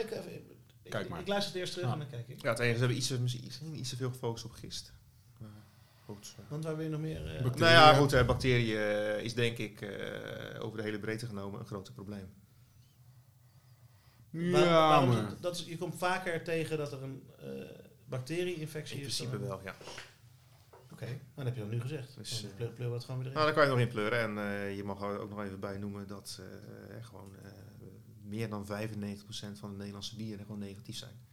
ik, even- ik, Kijk maar. ik luister het eerst terug Ah. en dan kijk ik. Ja, het enige is, we hebben iets, te- misschien iets, iets te veel gefocust op gist. Goed. eh. Want waar wil je nog meer... eh, Bacteriën. Nou ja, goed, eh, bacteriën eh, is denk ik eh, over de hele breedte genomen een groot probleem. Ja, maar... dat is, je komt vaker tegen dat er een eh bacterie-infectie In is. principe dan- wel, ja. Oké, nou, dat heb je dan nu gezegd. Dus, eh, pleur, pleur het gewoon weer Nou, erin. daar kan je nog in pleuren. En eh, je mag er ook nog even bij noemen dat eh, er gewoon eh, meer dan 95% van de Nederlandse bieren gewoon negatief zijn.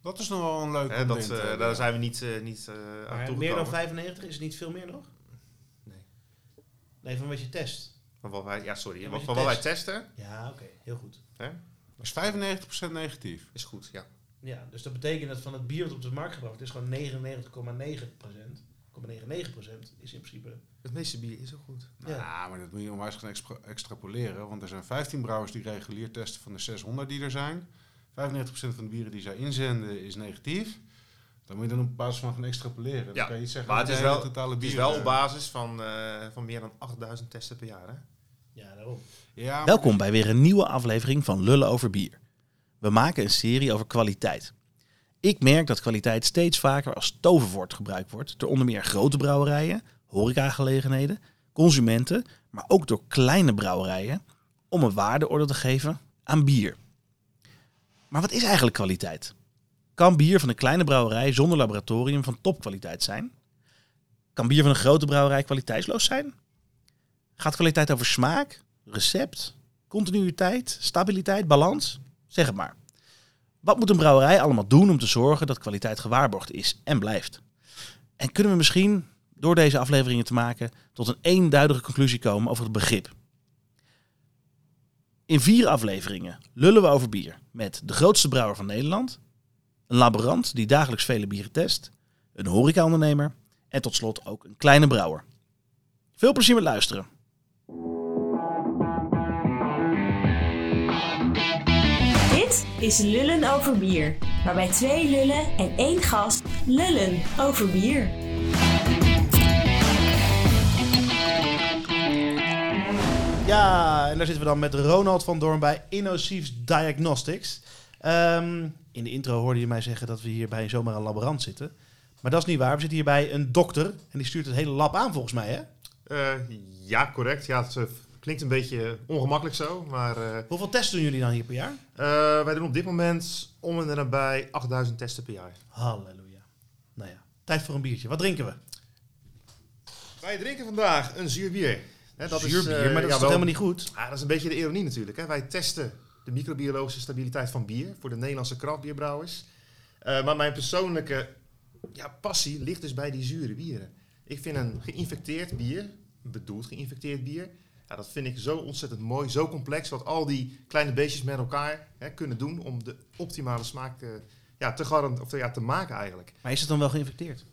Dat is nog wel een leuk dat, eh, toch? daar zijn we niet, eh, niet eh, aan meer dan 95, is het niet veel meer nog? Nee. Nee, van wat je test. Van wat wij, ja, sorry. Van wat van wat wij test. testen Ja, oké, heel goed. hè, is 95% negatief. is goed, ja. Ja, dus dat betekent dat van het bier dat op de markt gebracht is gewoon 99,9%. 0,99% is in principe... Het meeste bier is ook goed. Ja. Ja, maar dat moet je onwijs gaan extrapoleren. Want er zijn 15 brouwers die regulier testen van de 600 die er zijn. 95% van de bieren die zij inzenden is negatief. Dan moet je dan op basis van gaan extrapoleren. Dan Ja, kan je zeggen maar het de is wel- totale Het is bier. wel op basis van, eh, van meer dan 8000 testen per jaar. Hè? Ja, daarom. Ja, Welkom bij weer een nieuwe aflevering van Lullen over bier. We maken een serie over kwaliteit. Ik merk dat kwaliteit steeds vaker als toverwoord gebruikt wordt door onder meer grote brouwerijen, horecagelegenheden, consumenten, maar ook door kleine brouwerijen om een waardeorde te geven aan bier. Maar wat is eigenlijk kwaliteit? Kan bier van een kleine brouwerij zonder laboratorium van topkwaliteit zijn? Kan bier van een grote brouwerij kwaliteitsloos zijn? Gaat kwaliteit over smaak, recept, continuïteit, stabiliteit, balans? Zeg het maar. Wat moet een brouwerij allemaal doen om te zorgen dat kwaliteit gewaarborgd is en blijft? En kunnen we misschien door deze afleveringen te maken tot een eenduidige conclusie komen over het begrip? In vier afleveringen lullen we over bier met de grootste brouwer van Nederland, een laborant die dagelijks vele bieren test, een horecaondernemer en tot slot ook een kleine brouwer. Veel plezier met luisteren. Dit is Lullen over bier, waarbij twee lullen en één gast lullen over bier. Ja, en daar zitten we dan met Ronald van Doorn bij Innociefs Diagnostics. Ehm, in de intro hoorde je mij zeggen dat we hier bij zomaar een laborant zitten. Maar dat is niet waar. We zitten hier bij een dokter. En die stuurt het hele lab aan volgens mij, hè? Eh, ja, correct. Ja, het eh, klinkt een beetje ongemakkelijk zo. Maar eh, Hoeveel testen doen jullie dan hier per jaar? wij doen op dit moment om en nabij 8000 testen per jaar. Halleluja. Nou ja, tijd voor een biertje. Wat drinken we? Wij drinken vandaag een zuur bier. Hè, dat Zuurbier, is, eh, maar dat is ja, toch wel- helemaal niet goed? Ah, dat is een beetje de ironie natuurlijk. Hè. Wij testen de microbiologische stabiliteit van bier voor de Nederlandse kraftbierbrouwers. Eh, maar mijn persoonlijke ja, passie ligt dus bij die zure bieren. Ik vind een geïnfecteerd bier, bedoeld geïnfecteerd bier, ja, dat vind ik zo ontzettend mooi, zo complex, wat al die kleine beestjes met elkaar hè, kunnen doen om de optimale smaak te, ja, te, garant, of ja, te maken eigenlijk. Maar is het dan wel geïnfecteerd?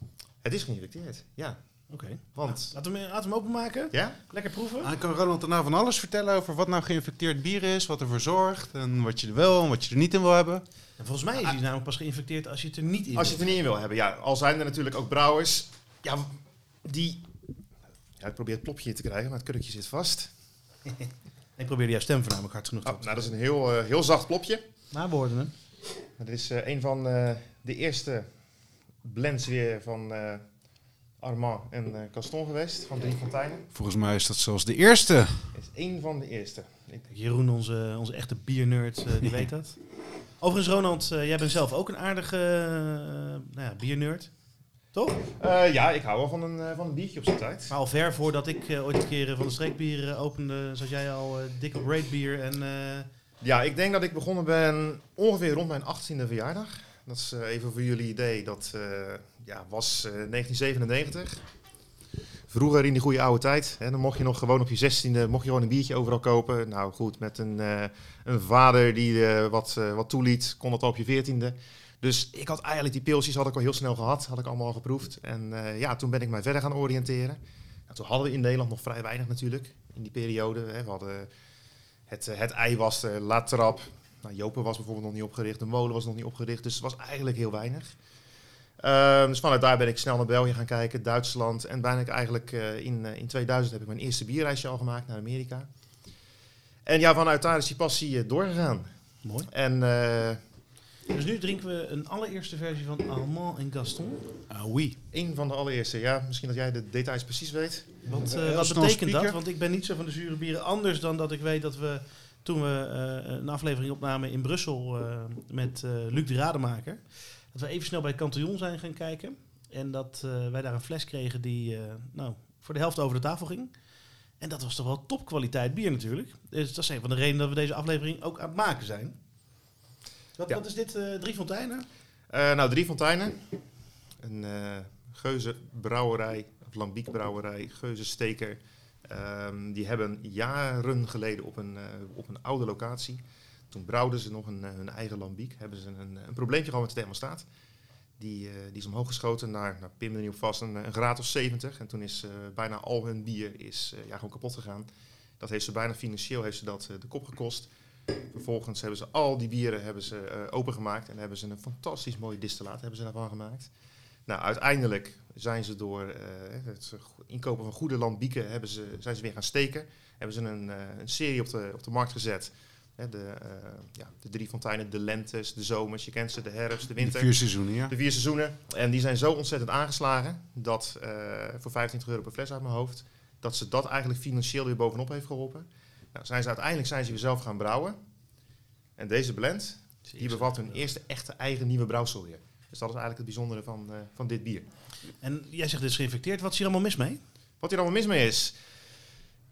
Het is geïnfecteerd, ja. Oké. Want, Laten we, laten we hem openmaken. ja? Lekker proeven. Ah, Ik kan Ronald daarna van alles vertellen over wat nou geïnfecteerd bier is, wat ervoor zorgt en wat je er wel en wat je er niet in wil hebben. En volgens mij is hij namelijk pas geïnfecteerd als je het er niet in Als je het er niet in wil hebben, ja. Al zijn er natuurlijk ook brouwers, ja, die... Ja, ik probeer het plopje hier te krijgen, maar het kurkje zit vast. Ik probeerde jouw stem voornamelijk hard genoeg te Oh, nou, dat is een heel, eh, heel zacht plopje. Maar we hoorden hem. Dat is eh, een van eh, de eerste blends weer van eh, Armand en eh Gaston geweest, van Drie Fonteinen. Volgens mij is dat zelfs de eerste. Het is één van de eerste. Ik- Jeroen, onze, onze echte biernerd, eh, die weet dat. Overigens, Ronald, eh, jij bent zelf ook een aardige nou ja, biernerd. Toch? Eh, ja, ik hou wel van een, van een biertje op zijn tijd. Maar al ver voordat ik ooit een keer van de streekbier opende, zat jij al dik op Great Bier. En eh, Ja, ik denk dat ik begonnen ben ongeveer rond mijn 18e verjaardag. Dat is even voor jullie idee. Dat eh, ja, was eh, 1997. Vroeger in die goede oude tijd. Hè, dan mocht je nog gewoon op je 16e mocht je gewoon een biertje overal kopen. Nou goed, met een, eh, een vader die eh, wat, eh, wat toeliet, kon dat al op je 14e. Dus ik had eigenlijk die pilsjes had ik al heel snel gehad. Had ik allemaal al geproefd. En eh, ja, toen ben ik mij verder gaan oriënteren. Nou, toen hadden we in Nederland nog vrij weinig natuurlijk. In die periode. Hè. We hadden het, eh, het ei was er, La Trappe. Nou, Jopen was bijvoorbeeld nog niet opgericht, de molen was nog niet opgericht, dus het was eigenlijk heel weinig. Ehm, dus vanuit daar ben ik snel naar België gaan kijken, Duitsland. En ben ik eigenlijk eh, in, eh, in 2000 heb ik mijn eerste bierreisje al gemaakt naar Amerika. En ja, vanuit daar is die passie eh, doorgegaan. Mooi. En eh, Dus nu drinken we een allereerste versie van Armand en Gaston. Ah, oui. een van de allereerste, ja, misschien dat jij de details precies weet. Eh, wat betekent dat? Want ik ben niet zo van de zure bieren. Anders dan dat ik weet dat we toen we eh, een aflevering opnamen in Brussel eh, met eh, Luc de Rademaker. Dat we even snel bij Cantillon zijn gaan kijken. En dat eh, wij daar een fles kregen die eh, nou, voor de helft over de tafel ging. En dat was toch wel topkwaliteit bier natuurlijk. Dus dat is een van de redenen dat we deze aflevering ook aan het maken zijn. Wat, Ja. wat is dit? eh, drie fonteinen? Nou, Drie Fonteinen. Een eh geuze brouwerij, of lambiek brouwerij, geuze steker. Ehm, die hebben jaren geleden op een, op een oude locatie, toen brouwden ze nog een, eh, hun eigen lambiek, hebben ze een, een probleempje gehad met de thermostaat. Die, eh, die is omhoog geschoten naar, naar Pim op vast, een, een graad of 70. En toen is eh, bijna al hun bier is, ja, gewoon kapot gegaan. Dat heeft ze bijna financieel heeft ze dat, de kop gekost. Vervolgens hebben ze al die bieren hebben ze, opengemaakt en hebben ze een fantastisch mooi distillaat hebben ze daarvan gemaakt. Nou, uiteindelijk zijn ze door het inkopen van goede lambieken hebben ze, zijn ze weer gaan steken. Hebben ze een, een serie op de, op de markt gezet. Hè, de, eh, ja, de drie fonteinen, de lentes, de zomers, je kent ze, de herfst, de De winter. vier seizoenen, ja. De vier seizoenen. En die zijn zo ontzettend aangeslagen dat eh, voor 25 euro per fles uit mijn hoofd, dat ze dat eigenlijk financieel weer bovenop heeft geholpen. Nou, zijn ze uiteindelijk zijn ze weer zelf gaan brouwen. En deze blend, die bevat hun eerste echte eigen nieuwe brouwsel weer. Dus dat is eigenlijk het bijzondere van, eh, van dit bier. En jij zegt dit is geïnfecteerd. Wat is hier allemaal mis mee? Wat hier allemaal mis mee is?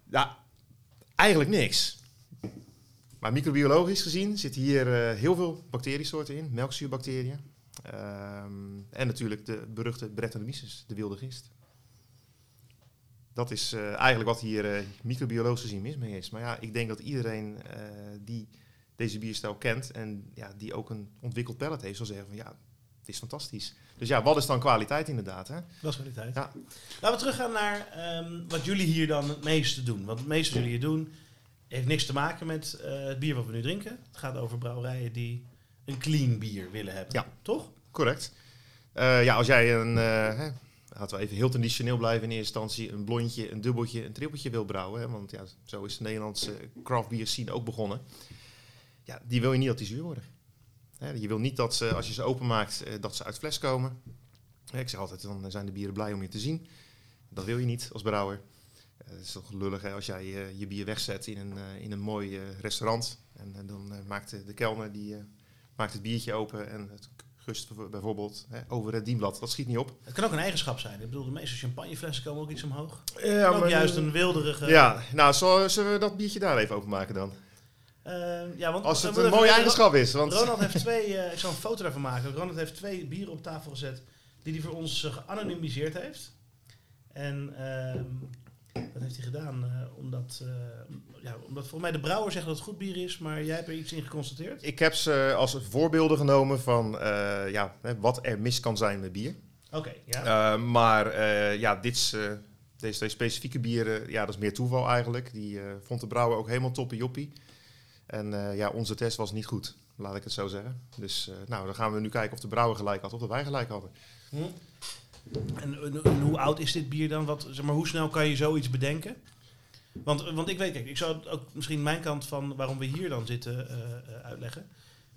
Nou, eigenlijk niks. Maar microbiologisch gezien zitten hier eh, heel veel bacteriesoorten in. Melkzuurbacteriën. Ehm, en natuurlijk de beruchte Brettanomyces, de wilde gist. Dat is eh, eigenlijk wat hier eh, microbiologisch gezien mis mee is. Maar ja, ik denk dat iedereen die deze bierstijl kent en ja, die ook een ontwikkeld pallet heeft, zal zeggen van ja, het is fantastisch. Dus ja, wat is dan kwaliteit inderdaad? Hè? Dat is kwaliteit. Ja. Laten we teruggaan naar ehm, wat jullie hier dan het meeste doen. Want het meeste wat jullie hier doen heeft niks te maken met eh, het bier wat we nu drinken. Het gaat over brouwerijen die een clean bier willen hebben. Ja. Toch? Correct. Eh, ja, als jij een, eh, hè, laten we even heel traditioneel blijven in eerste instantie, een blondje, een dubbeltje, een trippeltje wil brouwen, hè, want ja, zo is de Nederlandse craft beer scene ook begonnen. Ja, die wil je niet dat die zuur worden. Hè, je wil niet dat ze, als je ze openmaakt, dat ze uit fles komen. Ik zeg altijd, dan zijn de bieren blij om je te zien. Dat wil je niet als brouwer. Eh, Het is toch lullig hè, als jij eh, je bier wegzet in een, eh, in een mooi restaurant. En, en dan maakt de, de kelner die, maakt het biertje open en het gust bijv- bijvoorbeeld hè, over het dienblad. Dat schiet niet op. Het kan ook een eigenschap zijn. Ik bedoel, de meeste champagneflessen komen ook iets omhoog. Ja, ook juist een wilderige... Ja, nou, zullen we dat biertje daar even openmaken dan? Eh, ja want, Als het een mooie eigenschap is. Want Ronald heeft twee, ik zal een foto daarvan maken. Ronald heeft twee bieren op tafel gezet die hij voor ons geanonimiseerd heeft. En ehm, dat heeft hij gedaan eh, omdat, eh, ja, omdat volgens mij de brouwer zegt dat het goed bier is, maar jij hebt er iets in geconstateerd. ik heb ze als voorbeelden genomen van eh, ja, wat er mis kan zijn met bier. Oké, ja. Maar ja, dit is, deze twee specifieke bieren, ja, dat is meer toeval eigenlijk. Die vond de brouwer ook helemaal toppie joppie. En ja, onze test was niet goed, laat ik het zo zeggen. Dus nou, dan gaan we nu kijken of de brouwer gelijk had of dat wij gelijk hadden. Hm. En, hoe oud is dit bier dan? Wat, zeg maar, hoe snel kan je zoiets bedenken? Want, want ik weet, kijk, ik zou ook misschien mijn kant van waarom we hier dan zitten eh, eh, uitleggen.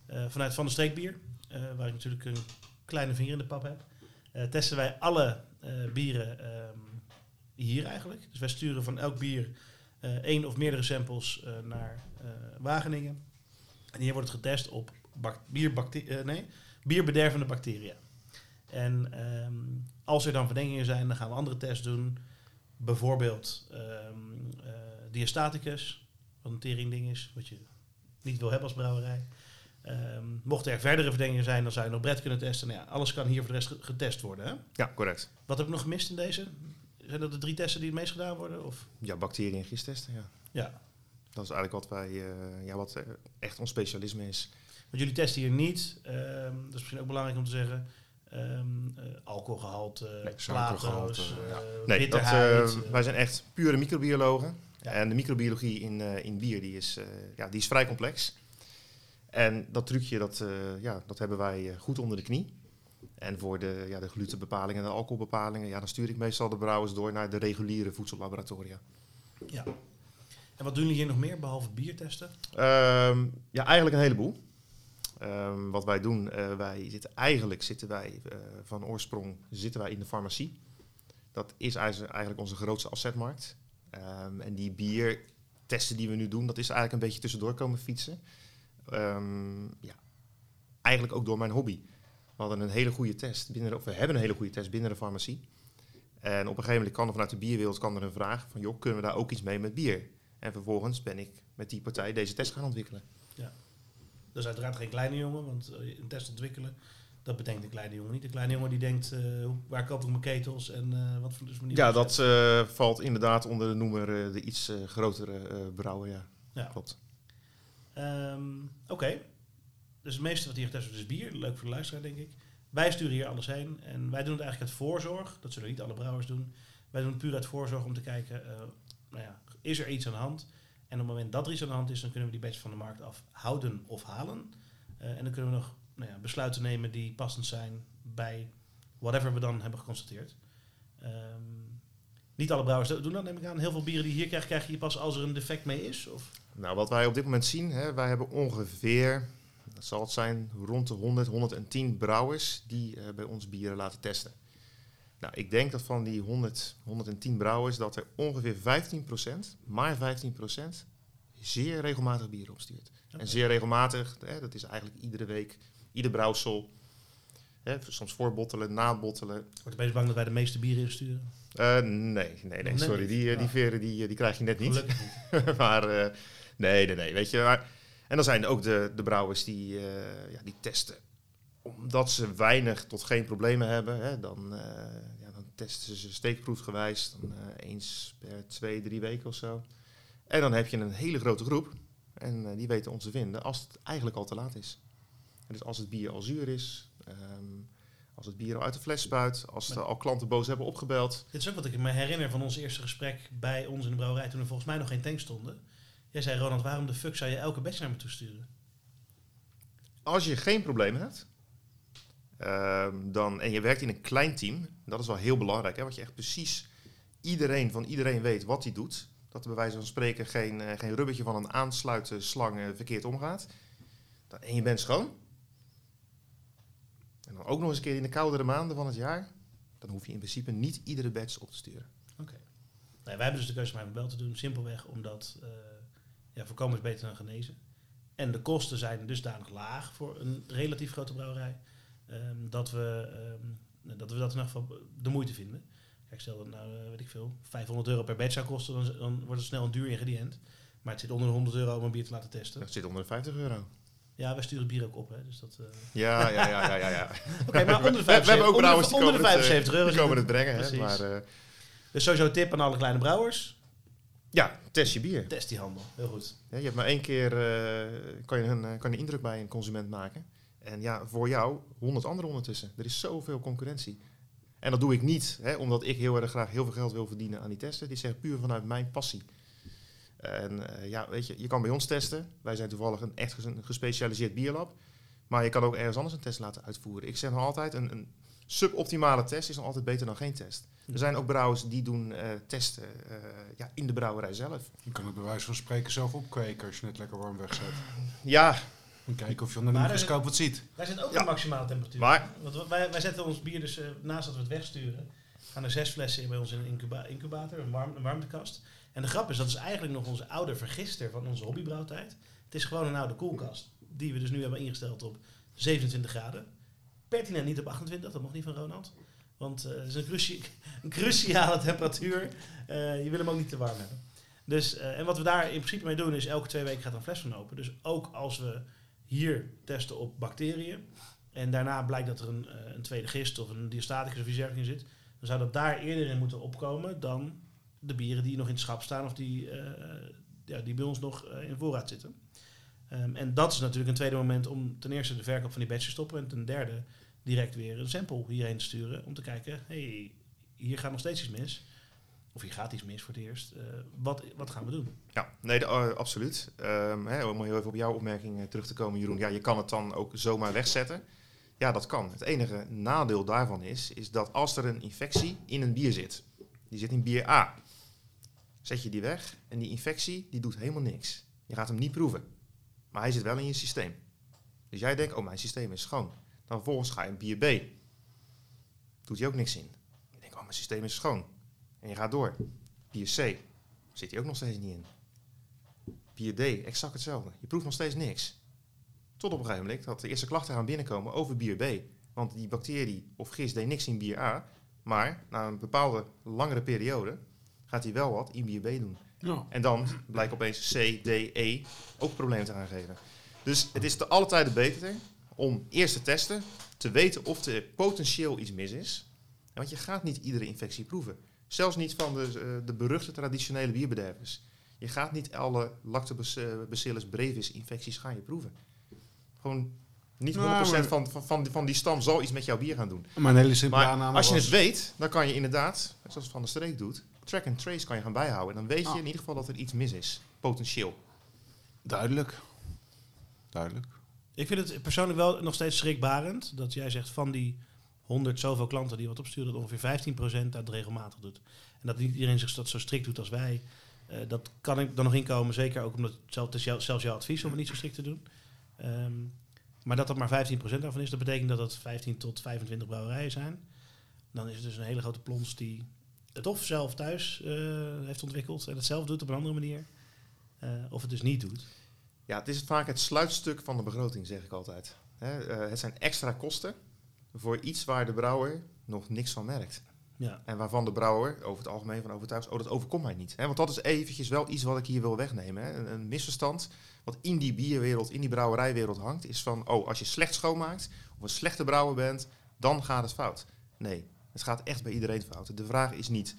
Eh, vanuit Van de Streekbier, eh, waar ik natuurlijk een kleine vinger in de pap heb, testen wij alle bieren ehm, hier eigenlijk. Dus wij sturen van elk bier één of meerdere samples naar Wageningen. En hier wordt het getest op bak- nee, bierbedervende bacteriën. En ehm, als er dan verdenkingen zijn, dan gaan we andere tests doen. Bijvoorbeeld ehm eh, diastaticus, wat een teringding is, wat je niet wil hebben als brouwerij. Ehm, mochten er verdere verdenkingen zijn, dan zou je nog Brett kunnen testen. Nou ja, alles kan hier voor de rest ge- getest worden. Hè? Ja, correct. Wat heb ik nog gemist in deze? Zijn dat de drie testen die het meest gedaan worden? Of? Ja, bacteriën en gisttesten, ja. Ja, Dat is eigenlijk wat wij, eh, ja, wat eh, echt ons specialisme is. want jullie testen hier niet, ehm, dat is misschien ook belangrijk om te zeggen, ehm eh, alcoholgehalte, Nee, plato's, eh, ja. Nee, dat, bitterheid. eh, wij zijn echt pure microbiologen. Ja. En de microbiologie in, eh, in bier die is, eh, ja, die is vrij complex. En dat trucje, dat, eh, ja, dat hebben wij goed onder de knie. En voor de, ja, de glutenbepalingen en de alcoholbepalingen, ja, dan stuur ik meestal de brouwers door naar de reguliere voedsellaboratoria. Ja. En wat doen jullie hier nog meer, behalve bier testen? Ehm, ja, eigenlijk een heleboel. Ehm, wat wij doen, eh, wij zitten eigenlijk zitten wij eh, van oorsprong zitten wij in de farmacie. Dat is eigenlijk onze grootste afzetmarkt. Ehm, en die biertesten die we nu doen, dat is eigenlijk een beetje tussendoor komen fietsen. Ehm, ja, eigenlijk ook door mijn hobby. We hadden een hele goede test binnen, of we hebben een hele goede test binnen de farmacie. En op een gegeven moment kan er vanuit de bierwereld kan er een vraag van, joh, kunnen we daar ook iets mee met bier? En vervolgens ben ik met die partij deze test gaan ontwikkelen. Dat is uiteraard geen kleine jongen, want eh, een test ontwikkelen, dat bedenkt de kleine jongen niet. De kleine jongen die denkt, eh, waar koop ik mijn ketels en eh, wat voor dus manier. Ja, dat valt inderdaad onder de noemer de iets grotere brouwer, ja. Ja. Klopt. Ehm, Oké. Dus het meeste wat hier getest wordt is bier. Leuk voor de luisteraar, denk ik. Wij sturen hier alles heen. En wij doen het eigenlijk uit voorzorg. Dat zullen niet alle brouwers doen. Wij doen het puur uit voorzorg om te kijken, nou ja, is er iets aan de hand? En op het moment dat er iets aan de hand is, dan kunnen we die batch van de markt afhouden of halen. Eh, en dan kunnen we nog nou ja, besluiten nemen die passend zijn bij whatever we dan hebben geconstateerd. Ehm, niet alle brouwers doen dat, neem ik aan. Heel veel bieren die je hier krijgt, krijg je pas als er een defect mee is? Of? Nou, wat wij op dit moment zien, hè, wij hebben ongeveer, dat zal het zijn, rond de 100, 110 brouwers die eh, bij ons bieren laten testen. Nou, ik denk dat van die 100, 110 brouwers dat er ongeveer 15%, maar 15% zeer regelmatig bier opstuurt. En zeer regelmatig, hè, dat is eigenlijk iedere week, ieder brouwsel. Hè, soms voorbottelen, nabottelen. Wordt er best bang dat wij de meeste bieren insturen? Eh, nee, nee, nee, sorry, die, eh, die Ja. veren die, eh, die krijg je net niet. Gelukkig niet. maar nee, nee, nee, weet je. Maar, en dan zijn er ook de, de brouwers die, ja, die testen. Omdat ze weinig tot geen problemen hebben, hè, dan, eh, ja, dan testen ze steekproefgewijs. Dan, eh, eens per twee, drie weken of zo. En dan heb je een hele grote groep. En eh, die weten ons te vinden als het eigenlijk al te laat is. En dus als het bier al zuur is, ehm, als het bier al uit de fles spuit, als er al klanten boos hebben opgebeld. Dit is ook wat ik me herinner van ons eerste gesprek bij ons in de brouwerij toen er volgens mij nog geen tank stonden. Jij zei, Ronald, waarom de fuck zou je elke batch naar me toesturen? Als je geen probleem hebt, ehm, dan, en je werkt in een klein team, dat is wel heel belangrijk, hè, wat je echt precies iedereen van iedereen weet wat hij doet. Dat er bij wijze van spreken geen, eh, geen rubbertje van een aansluiten slang verkeerd omgaat. Dan, en je bent schoon. En dan ook nog eens een keer in de koudere maanden van het jaar. Dan hoef je in principe niet iedere batch op te sturen. Nee, wij hebben dus de keuze om wel te doen. Simpelweg omdat eh, ja, voorkomen is beter dan genezen. En de kosten zijn dusdanig laag voor een relatief grote brouwerij. Ehm, dat, we, ehm, dat we dat in ieder geval de moeite vinden. Kijk, stel dat nou, eh, weet ik veel, 500 euro per batch zou kosten, dan, dan wordt het snel een duur ingrediënt. Maar het zit onder de 100 euro om een bier te laten testen. Dat zit onder de 50 euro. Ja, wij sturen het bier ook op, hè. Dus dat... eh, Ja, ja, ja, ja, ja. ja. Oké, maar onder de We- 75, we hebben ook onder onder de het, eh, 75 euro. Die komen het. het brengen, hè. Maar Dus sowieso tip aan alle kleine brouwers. ja, test je bier. Test die handel. Heel goed. Ja, je hebt maar één keer kan, je een, kan je indruk bij een consument maken. En ja, voor jou honderd anderen ondertussen. Er is zoveel concurrentie. En dat doe ik niet, hè, omdat ik heel erg graag heel veel geld wil verdienen aan die testen. Die zeg puur vanuit mijn passie. En eh, ja, weet je, je kan bij ons testen. Wij zijn toevallig een echt een gespecialiseerd bierlab. Maar je kan ook ergens anders een test laten uitvoeren. Ik zeg nog altijd, een, een suboptimale test is nog altijd beter dan geen test. Er zijn ook brouwers die doen eh, testen eh, ja, in de brouwerij zelf. Je kan het bij wijze van spreken zelf opkweken als je het lekker warm wegzet. Ja, En kijken of je onder de microscoop wat ziet. Wij zitten ook Ja. op maximale temperatuur. Maar- Want wij, wij zetten ons bier dus, eh, naast dat we het wegsturen, gaan er zes flessen in bij ons in een incuba- incubator, een, warm, een warmtekast. En de grap is, dat is eigenlijk nog onze oude vergister van onze hobbybrouwtijd. Het is gewoon een oude koelkast, die we dus nu hebben ingesteld op 27 graden. Pertinent niet op 28, dat mocht niet van Ronald. Want eh, het is een, cruci- een cruciale temperatuur. Eh, je wil hem ook niet te warm hebben. Dus, eh, en wat we daar in principe mee doen is elke twee weken gaat er een fles van open. Dus ook als we hier testen op bacteriën en daarna blijkt dat er een, eh, een tweede gist of een diastaticus of in zit, dan zou dat daar eerder in moeten opkomen dan de bieren die nog in het schap staan of die, eh, ja, die bij ons nog eh, in voorraad zitten. Ehm, en dat is natuurlijk een tweede moment om ten eerste de verkoop van die batch te stoppen en ten derde direct weer een sample hierheen te sturen om te kijken, hey, hier gaat nog steeds iets mis. Of hier gaat iets mis voor het eerst. Eh, wat, wat gaan we doen? Ja, nee, eh, absoluut. Ehm, hè, om heel even op jouw opmerking eh, terug te komen, Jeroen. Ja, je kan het dan ook zomaar wegzetten. Ja, dat kan. Het enige nadeel daarvan is, is dat als er een infectie in een bier zit, die zit in bier A. zet je die weg en die infectie die doet helemaal niks. Je gaat hem niet proeven. Maar hij zit wel in je systeem. Dus jij denkt, oh mijn systeem is schoon. Dan vervolgens ga je een bier B. Doet hij ook niks in. Je denkt, oh mijn systeem is schoon. En je gaat door. Bier C. Zit hij ook nog steeds niet in. Bier D, exact hetzelfde. Je proeft nog steeds niks. Tot op een gegeven moment dat de eerste klachten gaan binnenkomen over bier B. Want die bacterie of gist deed niks in bier A. Maar na een bepaalde langere periode gaat hij wel wat in bier B doen. Ja. En dan blijkt opeens C, D, E ook problemen te gaan geven. Dus het is te alle tijden beter om eerst te testen, te weten of er potentieel iets mis is. Want je gaat niet iedere infectie proeven. Zelfs niet van de, eh, de beruchte traditionele bierbedervers. Je gaat niet alle lactobacillus brevis infecties gaan je proeven. Gewoon niet 100% Nou, maar- van, van, van, die, van die stam zal iets met jouw bier gaan doen. Maar een hele simpele Maar aanname als je was- het weet, dan kan je inderdaad, zoals Van der Streek doet, track and trace kan je gaan bijhouden. En dan weet je Ah. in ieder geval dat er iets mis is. Potentieel. Duidelijk. Duidelijk. Ik vind het persoonlijk wel nog steeds schrikbarend dat jij zegt van die 100 zoveel klanten die wat opsturen, dat ongeveer 15% dat regelmatig doet. En dat niet iedereen zich dat zo strikt doet als wij. Eh, dat kan ik dan nog inkomen, zeker ook omdat het is zelfs jouw advies om het niet zo strikt te doen. Ehm, maar dat dat maar 15% daarvan is, dat betekent dat het 15 tot 25 brouwerijen zijn. Dan is het dus een hele grote plons die het of zelf thuis eh, heeft ontwikkeld en het zelf doet op een andere manier. eh, of het dus niet doet. Ja, het is vaak het sluitstuk van de begroting, zeg ik altijd. Het zijn extra kosten voor iets waar de brouwer nog niks van merkt. Ja. En waarvan de brouwer over het algemeen van overtuigd is, oh, dat overkomt mij niet. Hè, want dat is eventjes wel iets wat ik hier wil wegnemen. Hè. Een, een misverstand wat in die bierwereld, in die brouwerijwereld hangt, is van, oh, als je slecht schoonmaakt of een slechte brouwer bent, dan gaat het fout. Nee, het gaat echt bij iedereen fout. De vraag is niet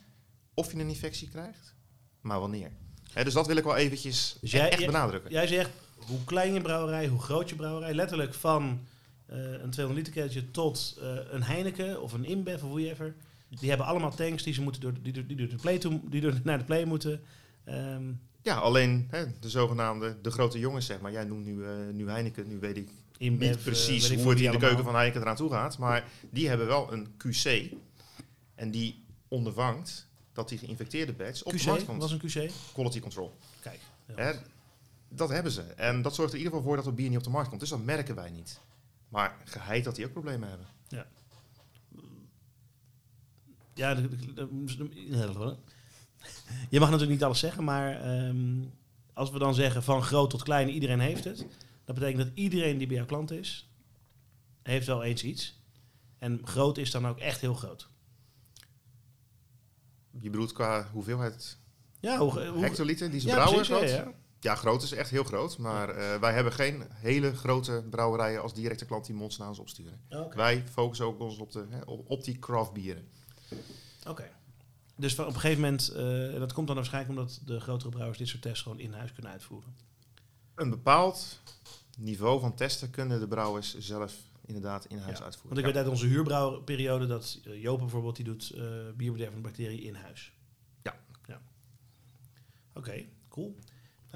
of je een infectie krijgt, maar wanneer. Hè, dus dat wil ik wel eventjes Dus jij- echt benadrukken. Jij zegt hoe klein je brouwerij, hoe groot je brouwerij. Letterlijk van een 200 liter keeltje tot eh, een Heineken of een InBev of whatever. Die hebben allemaal tanks die, ze moeten door, die, door, die, door de play toe, die door, naar de play moeten. Ehm, Ja, alleen hè, de zogenaamde de grote jongens, zeg maar. Jij noemt nu, eh, nu Heineken, nu weet ik InBev, niet eh, precies hoe het in de keuken van Heineken eraan toe gaat. Maar die hebben wel een QC. En die ondervangt dat die geïnfecteerde batch op de markt komt. was een QC. Quality control. Kijk. Hè, dat hebben ze. En dat zorgt er in ieder geval voor dat het bier niet op de markt komt. Dus dat merken wij niet. Maar geheid dat die ook problemen hebben. Ja, de- je mag natuurlijk niet alles zeggen, maar ehm, als we dan zeggen van groot tot klein, iedereen heeft het. Dat betekent dat iedereen die bij jouw klant is, heeft wel eens iets. En groot is dan ook echt heel groot. Je bedoelt qua hoeveelheid Ja, hoe, hoe, hectoliter die ze ja, brouwen precies, ja, ja. Ja, groot is echt heel groot. Maar eh, wij hebben geen hele grote brouwerijen als directe klant die monster naar ons opsturen. Wij focussen ook ons op, de, hè, op, op die craft bieren. Oké. Dus op een gegeven moment, en dat komt dan waarschijnlijk omdat de grotere brouwers dit soort tests gewoon in huis kunnen uitvoeren. Een bepaald niveau van testen kunnen de brouwers zelf inderdaad in huis Ja. uitvoeren. Want ik Ja. weet uit onze huurbrouwperiode dat Joop bijvoorbeeld, die doet eh bierbedervende bacteriën in huis. Ja. ja. Oké, cool.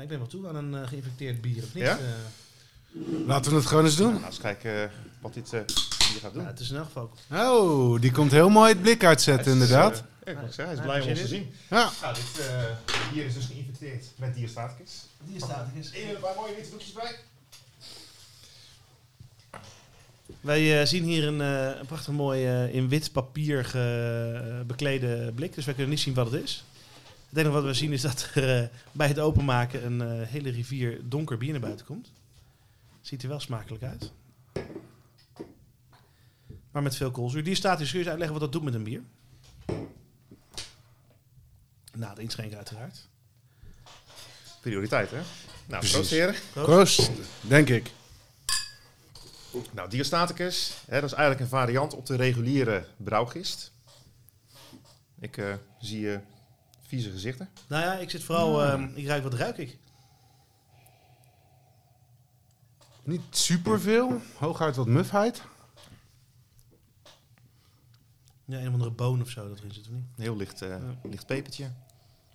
Ik ben wel toe aan een eh, geïnfecteerd bier, of niet? Ja? Eh, Laten we het gewoon eens doen. Nou, eens kijken eh, wat dit eh, hier gaat doen. ja, het is elk geval... Oh, die komt heel mooi het blik uitzetten, is, inderdaad. eh, ik moet zeggen, hij is Ja, blij om heb ons te zien. Ja. Nou, dit eh, bier is dus geïnfecteerd met diastaticus. Die staat er Even een paar mooie witte doekjes bij. Wij eh, zien hier een, eh, een prachtig mooi eh, in wit papier ge- beklede blik, dus wij kunnen niet zien wat het is. Het enige wat we zien is dat er eh, bij het openmaken een eh, hele rivier donker bier naar buiten komt. Ziet er wel smakelijk uit. Maar met veel koolzuur. Die staat je eens uitleggen wat dat doet met een bier? Na het inschenken uiteraard. Prioriteit, hè? Nou, Precies. proost heren. Proost, denk ik. Nou, diastaticus, hè, dat is eigenlijk een variant op de reguliere brouwgist. Ik eh, zie eh, vieze gezichten. Nou ja, ik zit vooral... ehm, ik ruik wat ruik ik? Niet superveel, hooguit wat mufheid. Ja, een of andere boon of zo dat erin zit, of niet? Een heel licht, eh, Ja. licht pepertje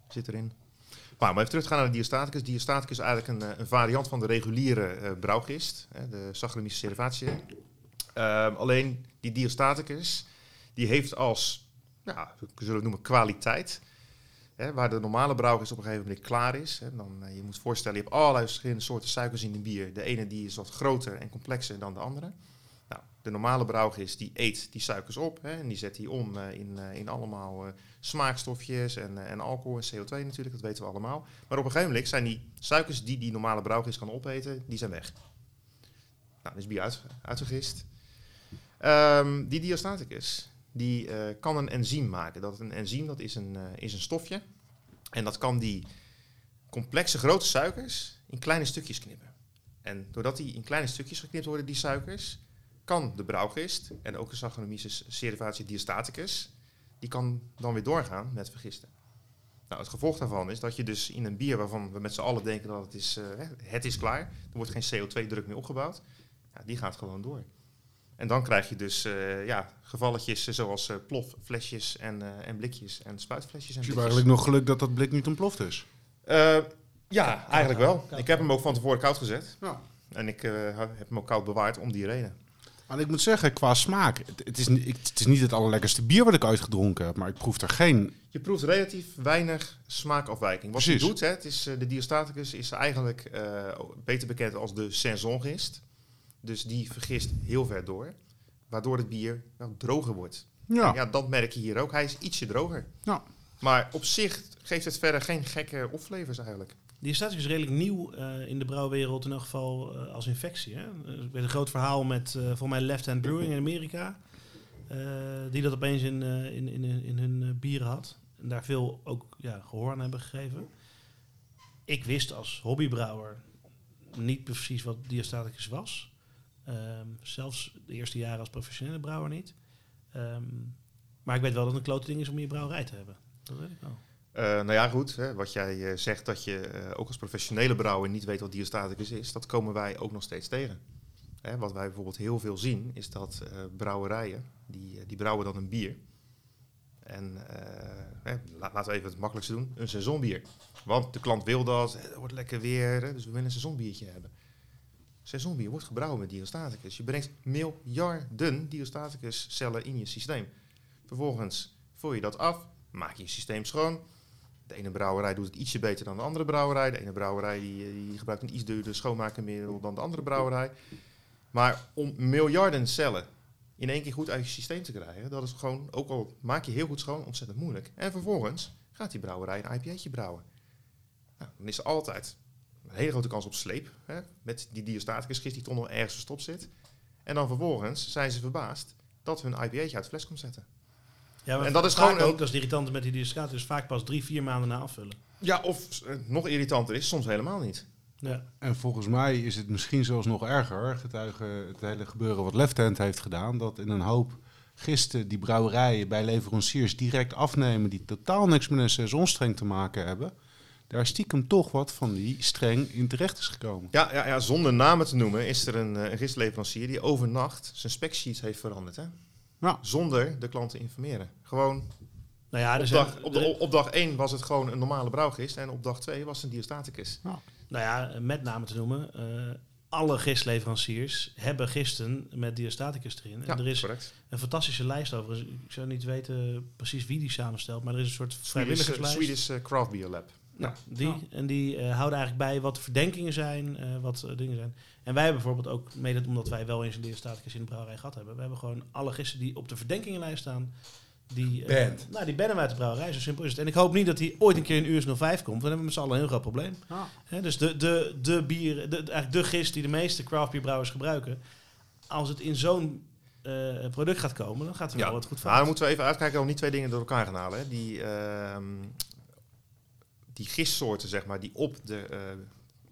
zit erin. Maar om even terug te gaan naar de diastaticus. Diastaticus is eigenlijk een, eh, een variant van de reguliere eh, brouwgist. Hè, de Saccharomyces cerevatiae. Ehm, alleen die diastaticus, die heeft als, ja, we zullen het noemen kwaliteit, Hè, waar de normale brouwgist op een gegeven moment klaar is. Hè, dan, eh, je moet voorstellen, je hebt allerlei verschillende soorten suikers in een bier. De ene die is wat groter en complexer dan de andere. Nou, de normale brouwgist die eet die suikers op hè, en die zet die om eh, in, eh, in allemaal eh, smaakstofjes en, en alcohol en CO2 natuurlijk, dat weten we allemaal. Maar op een gegeven moment zijn die suikers die die normale brouwgist kan opeten, die zijn weg. Nou, is bier uit, uitgegist. Ehm, die diastaticus, die eh, kan een enzym maken. Dat een enzym dat is, een, eh, is een stofje. En dat kan die complexe grote suikers in kleine stukjes knippen. En doordat die in kleine stukjes geknipt worden, die suikers, kan de brouwgist en ook de Saccharomyces cerevisiae diastaticus, die kan dan weer doorgaan met vergisten. Nou, het gevolg daarvan is dat je dus in een bier waarvan we met z'n allen denken dat het is, eh, het is klaar, er wordt geen CO2-druk meer opgebouwd, die gaat gewoon door. En dan krijg je dus eh, ja, gevalletjes zoals eh, plofflesjes en, eh, en blikjes en spuitflesjes. En Dus je hebt eigenlijk nog geluk dat dat blik niet ontploft is. Eh, ja, eigenlijk wel. koud. Ik heb hem ook van tevoren koud gezet. Ja. En ik eh, heb hem ook koud bewaard om die reden. Maar ik moet zeggen, qua smaak, het, het, is, ni- het is niet het allerlekkerste bier wat ik ooit gedronken heb, maar ik proef er geen... Je proeft relatief weinig smaakafwijking. Wat Precies. doet, hè, het is, eh, de diastaticus is eigenlijk eh, beter bekend als de saisongist. Dus die vergist heel ver door. Waardoor het bier nou, droger wordt. Ja, Ja, dat merk je hier ook. Hij is ietsje droger. Ja. Maar op zich geeft het verder geen gekke opflavors eigenlijk. Die staat is redelijk nieuw eh, in de brouwwereld, in elk geval eh, als infectie. Hè? Er is een groot verhaal met uh, volgens mij Left Hand Brewing in Amerika. eh, die dat opeens in, eh, in, in, in hun eh, bieren had. En daar veel ook ja, gehoor aan hebben gegeven. Ik wist als hobbybrouwer niet precies wat diastaticus was. Ehm, zelfs de eerste jaren als professionele brouwer niet. Ehm, maar ik weet wel dat het een klote ding is om je brouwerij te hebben. Dat weet ik wel. Eh, nou ja, goed. Hè, wat jij eh, zegt dat je eh, ook als professionele brouwer niet weet wat diastaticus is, dat komen wij ook nog steeds tegen. Hè, wat wij bijvoorbeeld heel veel zien, is dat brouwerijen, die, die brouwen dan een bier. En hè, la- laten we even het makkelijkste doen, een seizoenbier. Want de klant wil dat, het wordt lekker weer, dus we willen een seizoenbiertje hebben. Seizoenbier wordt gebrouwen met diastaticus. Je brengt miljarden diastaticus cellen in je systeem. Vervolgens vul je dat af, maak je je systeem schoon. De ene brouwerij doet het ietsje beter dan de andere brouwerij. De ene brouwerij die, die gebruikt een iets duurder schoonmaakmiddel dan de andere brouwerij. Maar om miljarden cellen in één keer goed uit je systeem te krijgen, dat is gewoon, ook al maak je heel goed schoon, ontzettend moeilijk. En vervolgens gaat die brouwerij een IPA'tje brouwen. Nou, dan is er altijd een hele grote kans op sleep. Hè, met die diastaticus gist die toch nog ergens verstopt zit. En dan vervolgens zijn ze verbaasd dat hun IPA'tje uit de fles komt zetten. Ja, En dat is gewoon ook, dat is het irritante met die diastaticus, dus vaak pas drie, vier maanden na afvullen. Ja, of eh, nog irritanter is, soms helemaal niet. Ja. En volgens mij is het misschien zelfs nog erger, getuige het hele gebeuren wat Left Hand heeft gedaan, dat in een hoop gisten die brouwerijen bij leveranciers direct afnemen die totaal niks met een seizoenstreng te maken hebben, daar stiekem toch wat van die streng in terecht is gekomen. Ja, ja, ja zonder namen te noemen is er een, eh, een gistleverancier die overnacht zijn specsheets heeft veranderd. Hè? Ja. Zonder de klant te informeren. Gewoon Nou ja, op, dag, op, de, op dag 1 was het gewoon een normale brouwgist en op dag 2 was het een diastaticus. nou ja, met name te noemen, eh, alle gistleveranciers hebben gisten met diastaticus erin. Ja, en er is correct. een fantastische lijst over. Ik zou niet weten precies wie die samenstelt, maar er is een soort Swedish, vrijwilligerslijst. Swedish eh, Craft Beer Lab. Nou, die, En die eh, houden eigenlijk bij wat de verdenkingen zijn, eh, wat eh, dingen zijn. En wij hebben bijvoorbeeld ook, mede omdat wij wel eens een diastaticus in de brouwerij gehad hebben, we hebben gewoon alle gisten die op de verdenkingenlijst staan, die, eh, Band. nou, die bannen uit de brouwerij, zo simpel is het. En ik hoop niet dat die ooit een keer in US 05 komt, want dan hebben we met z'n allen een heel groot probleem. Ja. Hè, dus de, de, de bier, de, eigenlijk de gist die de meeste craftbierbrouwers gebruiken, als het in zo'n eh, product gaat komen, dan gaat er wel wat goed Maar fout. dan moeten we even uitkijken we niet twee dingen door elkaar gaan halen. Hè. Die, ehm, die gistsoorten, zeg maar, die op, de, eh,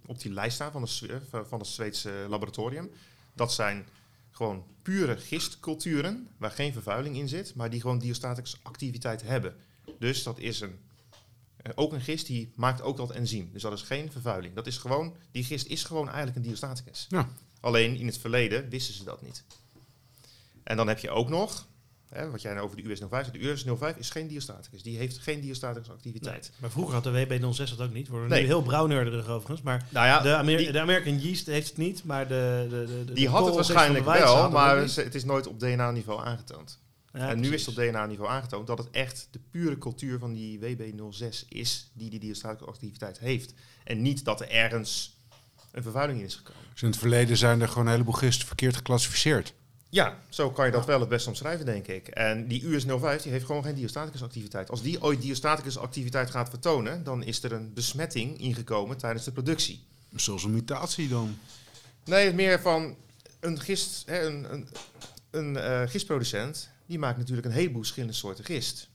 op die lijst staan van, de, eh, van het Zweedse laboratorium. Dat zijn gewoon pure gistculturen, waar geen vervuiling in zit, maar die gewoon diastatische activiteit hebben. Dus dat is een, eh, ook een gist die maakt ook dat enzym. Dus dat is geen vervuiling. Dat is gewoon, die gist is gewoon eigenlijk een diastaticus. Ja. Alleen in het verleden wisten ze dat niet. En dan heb je ook nog, hè, wat jij nou over de US-05 zegt, de US-05 is geen diastaticus. Die heeft geen diastatische activiteit. Nee, maar vroeger had de WB06 dat ook niet. Worden we Nee. nu heel brouwnerderig overigens. Maar Nou ja, de, Amer die, de American Yeast heeft het niet, maar de, de, de, de die de had het waarschijnlijk wel, maar het is nooit op DNA-niveau aangetoond. Ja, en nu is het op DNA-niveau aangetoond dat het echt de pure cultuur van die WB06 is die die diastatische activiteit heeft. En niet dat er ergens een vervuiling in is gekomen. Dus in het verleden zijn er gewoon een heleboel gisten verkeerd geclassificeerd. Ja, zo kan je dat wel het best omschrijven, denk ik. En die US05 die heeft gewoon geen diastaticus activiteit. Als die ooit diastaticus activiteit gaat vertonen, dan is er een besmetting ingekomen tijdens de productie. Zoals een mutatie dan. Nee, meer van een gist, hè, een, een, een eh, gistproducent, die maakt natuurlijk een heleboel verschillende soorten gist.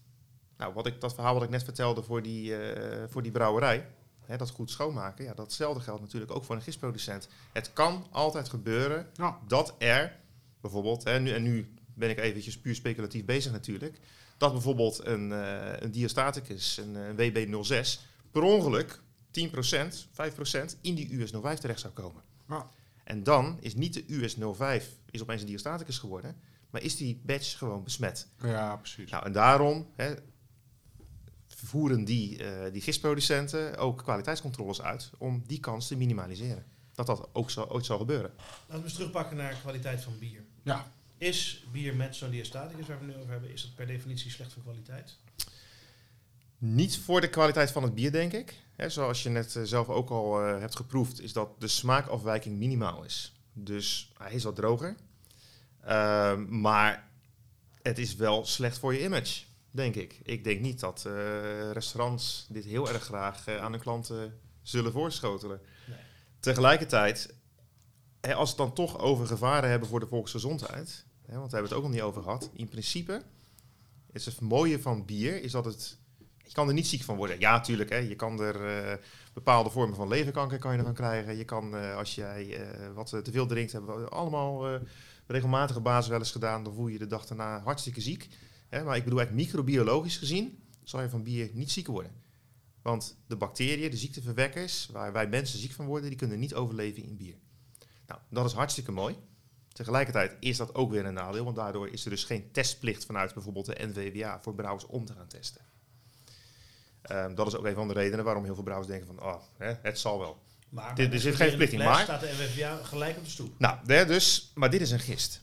Nou, wat ik, dat verhaal wat ik net vertelde voor die, eh, voor die brouwerij, hè, dat goed schoonmaken, ja, datzelfde geldt natuurlijk ook voor een gistproducent. Het kan altijd gebeuren Ja. dat er bijvoorbeeld, hè, nu, en nu ben ik eventjes puur speculatief bezig natuurlijk, dat bijvoorbeeld een, eh, een diastaticus, een, eh, WB06, per ongeluk 10%, 5% in die US05 terecht zou komen. Ja. En dan is niet de US05 is opeens een diastaticus geworden, maar is die badge gewoon besmet. Ja, precies. Nou, en daarom hè, voeren die, eh, die gistproducenten ook kwaliteitscontroles uit om die kans te minimaliseren. Dat dat ook zo, ooit zal gebeuren. Laten we eens terugpakken naar kwaliteit van bier. Ja. Is bier met zo'n diastaticus waar we het nu over hebben, is dat per definitie slecht van kwaliteit? Niet voor de kwaliteit van het bier, denk ik. Zoals je net eh, zelf ook al eh, hebt geproefd, is dat de smaakafwijking minimaal is. Dus hij is wat droger. Ehm, maar het is wel slecht voor je image, denk ik. Ik denk niet dat eh, restaurants dit heel erg graag aan hun klanten zullen voorschotelen. Nee. Tegelijkertijd, hè, als we het dan toch over gevaren hebben voor de volksgezondheid, hè, want daar hebben we het ook nog niet over gehad. In principe is het mooie van bier is dat het je kan er niet ziek van worden. Ja, tuurlijk. Hè. Je kan er eh, bepaalde vormen van leverkanker kan je ervan krijgen. Je kan, eh, als jij eh, wat te veel drinkt, hebben we allemaal regelmatige basis wel eens gedaan. Dan voel je je de dag daarna hartstikke ziek. Hè. Maar ik bedoel eigenlijk microbiologisch gezien, zal je van bier niet ziek worden. Want de bacteriën, de ziekteverwekkers, waar wij mensen ziek van worden, die kunnen niet overleven in bier. Nou, dat is hartstikke mooi. Tegelijkertijd is dat ook weer een nadeel, want daardoor is er dus geen testplicht vanuit bijvoorbeeld de NVWA voor brouwers om te gaan testen. Ehm, dat is ook een van de redenen waarom heel veel brouwers denken van, oh, hè, het zal wel. Maar Dit- er zit geen verplichting, maar- staat de NWVA gelijk op de stoep. Nou, hè, dus, maar dit is een gist.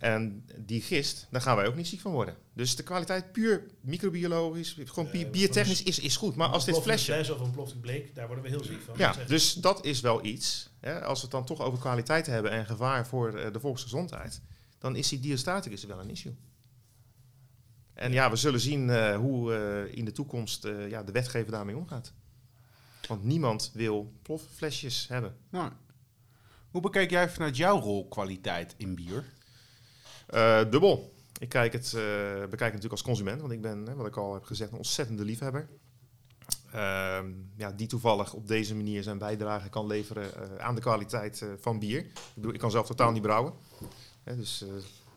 En die gist, daar gaan wij ook niet ziek van worden. Dus de kwaliteit puur microbiologisch, gewoon biertechnisch is, is goed. Maar als dit flesje... fles of een plofting bleek, daar worden we heel ziek van. Ja, dus dat is wel iets. Hè, als we het dan toch over kwaliteit hebben en gevaar voor eh, de volksgezondheid, dan is die diastaticus wel een issue. En ja, we zullen zien eh, hoe eh, in de toekomst eh, ja, de wetgever daarmee omgaat. Want niemand wil plofflesjes hebben. Nou, hoe bekijk jij vanuit jouw rol kwaliteit in bier? Eh, dubbel. Ik kijk het, eh, bekijk het natuurlijk als consument, want ik ben, hè, wat ik al heb gezegd, een ontzettende liefhebber. Ehm, ja, die toevallig op deze manier zijn bijdrage kan leveren eh, aan de kwaliteit van bier. Ik, bedoel, ik kan zelf totaal niet brouwen. Hè, dus,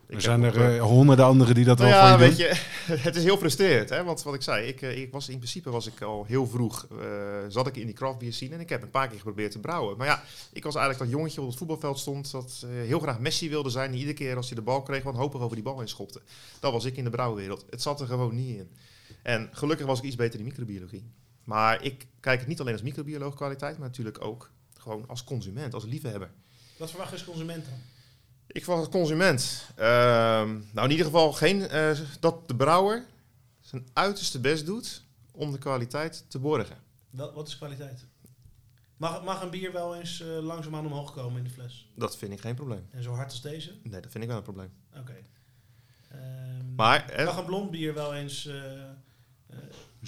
Er zijn er eh, eh, honderden anderen die dat nou wel ja, voor je weet doen. je, het is heel frustrerend. Hè? Want wat ik zei, ik, eh, ik was, in principe was ik al heel vroeg, eh, zat ik in die craftbeer scene en ik heb een paar keer geprobeerd te brouwen. Maar ja, ik was eigenlijk dat jongetje op het voetbalveld stond, dat eh, heel graag Messi wilde zijn. En iedere keer als hij de bal kreeg, wanhopig over die bal heen schopte. Dat was ik in de brouwwereld. Het zat er gewoon niet in. En gelukkig was ik iets beter in microbiologie. Maar ik kijk het niet alleen als microbioloog kwaliteit, maar natuurlijk ook gewoon als consument, als liefhebber. Wat verwacht je als consument dan? Ik als consument. ehm, nou, in ieder geval geen, eh, dat de brouwer zijn uiterste best doet om de kwaliteit te borgen. Wat, wat is kwaliteit? Mag, mag een bier wel eens eh, langzaamaan omhoog komen in de fles? Dat vind ik geen probleem. En zo hard als deze? Nee, dat vind ik wel een probleem. Oké. Ehm, Maar, eh, mag een blond bier wel eens eh, eh,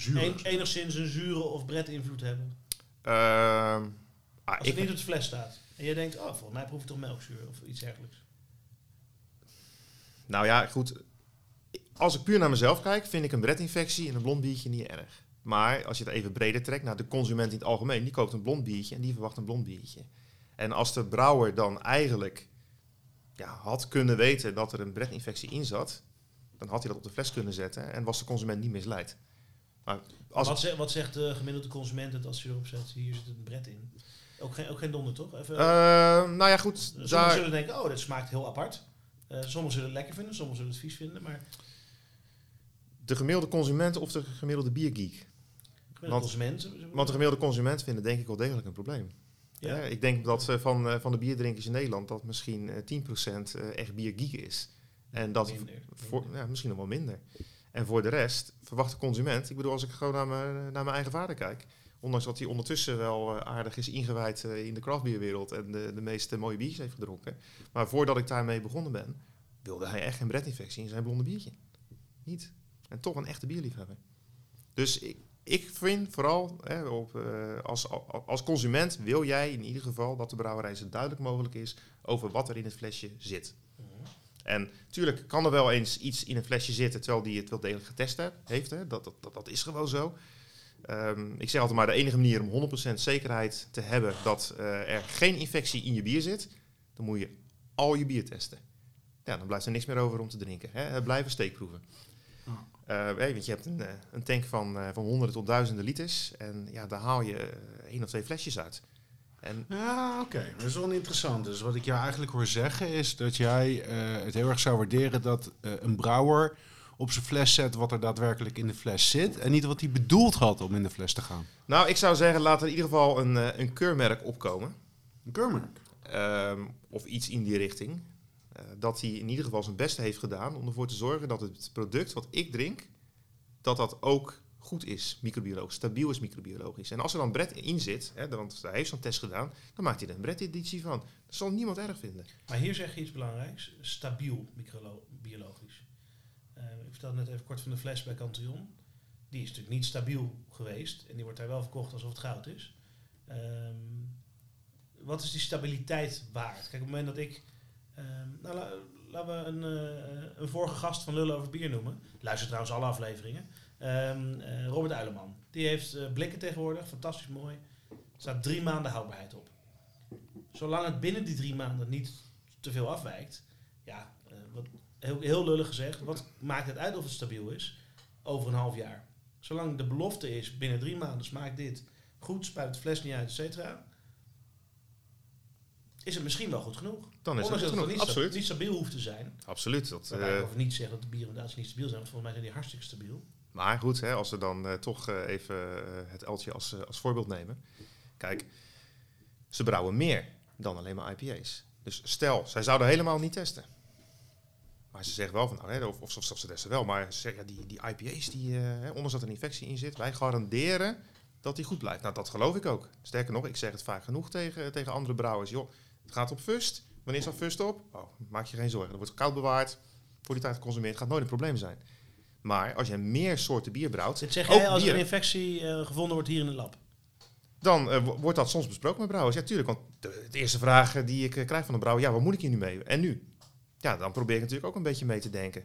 een- enigszins een zure of bret invloed hebben? ehm, ah, Als ik, het niet op de fles staat. En je denkt, oh, volgens mij proef ik toch melkzuur of iets dergelijks. Nou ja, goed. Als ik puur naar mezelf kijk, vind ik een bretinfectie en een blond biertje niet erg. Maar als je het even breder trekt, naar de consument in het algemeen, die koopt een blond biertje en die verwacht een blond biertje. En als de brouwer dan eigenlijk ja, had kunnen weten dat er een bretinfectie in zat, dan had hij dat op de fles kunnen zetten en was de consument niet misleid. Maar als wat, zegt, wat zegt de gemiddelde consument het als je erop zet, hier zit een bret in? Ook geen, ook geen donder, toch? Even, Eh, nou ja, goed. sommigen Daar, zullen denken, oh, dit smaakt heel apart. Eh sommigen zullen het lekker vinden, sommigen zullen het vies vinden. Maar de gemiddelde consument of de gemiddelde biergeek. Want-. Want de gemiddelde consument vinden denk ik wel degelijk een probleem. ja. Ik denk dat eh, van, eh, van de bierdrinkers in Nederland dat misschien eh 10% eh, echt biergeek is. En dat Minder. voor, ja, misschien nog wel minder. En voor de rest verwacht de consument, ik bedoel, als ik gewoon naar mijn, naar mijn eigen vader kijk, ondanks dat hij ondertussen wel eh, aardig is ingewijd eh, in de craftbierwereld en de, de meeste mooie biertjes heeft gedronken, maar voordat ik daarmee begonnen ben, wilde hij echt geen bretinfectie in zijn blonde biertje. Niet. En toch een echte bierliefhebber. Dus ik, ik vind vooral, hè, op, eh, als, als consument wil jij in ieder geval dat de brouwerij zo duidelijk mogelijk is over wat er in het flesje zit. En natuurlijk kan er wel eens iets in een flesje zitten terwijl die het wel degelijk getest heeft. heeft hè. Dat, dat, dat, dat is gewoon zo. Ehm, ik zeg altijd maar, de enige manier om 100% zekerheid te hebben dat eh, er geen infectie in je bier zit, dan moet je al je bier testen. Ja, dan blijft er niks meer over om te drinken. Hè. Het blijven steekproeven. Eh, hè, want je hebt een, eh, een tank van, eh, van honderden tot duizenden liters en ja, daar haal je eh, één of twee flesjes uit. En Ja, oké. Dat is wel interessant. Dus wat ik jou eigenlijk hoor zeggen is dat jij eh, het heel erg zou waarderen dat eh, een brouwer op zijn fles zet wat er daadwerkelijk in de fles zit en niet wat hij bedoeld had om in de fles te gaan. nou, ik zou zeggen, laat er in ieder geval een, eh, een keurmerk opkomen. Een keurmerk. Ehm, of iets in die richting. Eh, dat hij in ieder geval zijn beste heeft gedaan om ervoor te zorgen dat het product wat ik drink, dat dat ook goed is, microbiologisch, stabiel is microbiologisch. En als er dan Brett in zit, hè, want hij heeft zo'n test gedaan, dan maakt hij er een Brett-editie van. Dat zal niemand erg vinden. Maar hier zeg je iets belangrijks. Stabiel microbiologisch. Vertelde net even kort van de fles bij Cantillon. Die is natuurlijk niet stabiel geweest. En die wordt daar wel verkocht alsof het goud is. Ehm, wat is die stabiliteit waard? Kijk, op het moment dat ik... ehm, nou, la- laten we een, eh, een vorige gast van Lullen over bier noemen. Luister trouwens alle afleveringen. Ehm, eh, Robert Uileman. Die heeft eh, blikken tegenwoordig. Fantastisch mooi. Er staat drie maanden houdbaarheid op. Zolang het binnen die drie maanden niet te veel afwijkt, heel, heel lullig gezegd, wat maakt het uit of het stabiel is over een half jaar? Zolang de belofte is, binnen drie maanden smaakt dit goed, spuit de fles niet uit, et cetera, is het misschien wel goed genoeg. Dan is Ondanks het dat genoeg. het niet, sta- Absoluut. niet stabiel hoeft te zijn. Absoluut. Dat, Waarbij eh, over niet zeg dat de bieren inderdaad niet stabiel zijn, want volgens mij zijn die hartstikke stabiel. Maar goed, hè, als we dan eh, toch eh, even het eltje als, als voorbeeld nemen. Kijk, ze brouwen meer dan alleen maar IPA's. Dus stel, zij zouden helemaal niet testen. Maar ze zeggen wel van, nou, hè, of, of, of ze testen wel, maar ze ja, die, die IPA's, die, hè, ondanks dat er een infectie in zit, wij garanderen dat die goed blijft. Nou, dat geloof ik ook. Sterker nog, ik zeg het vaak genoeg tegen, tegen andere brouwers. Joh, het gaat op fust. Wanneer staat fust op? Oh, maak je geen zorgen. Dat wordt koud bewaard, voor die tijd geconsumeerd. gaat nooit een probleem zijn. Maar als je meer soorten bier brouwt, Dit zeg jij als er een infectie eh, gevonden wordt hier in het lab. dan eh, wo- wordt dat soms besproken met brouwers. Ja, tuurlijk. Want de, de eerste vraag die ik krijg van een brouwer, ja, wat moet ik hier nu mee? En nu? Ja, dan probeer ik natuurlijk ook een beetje mee te denken.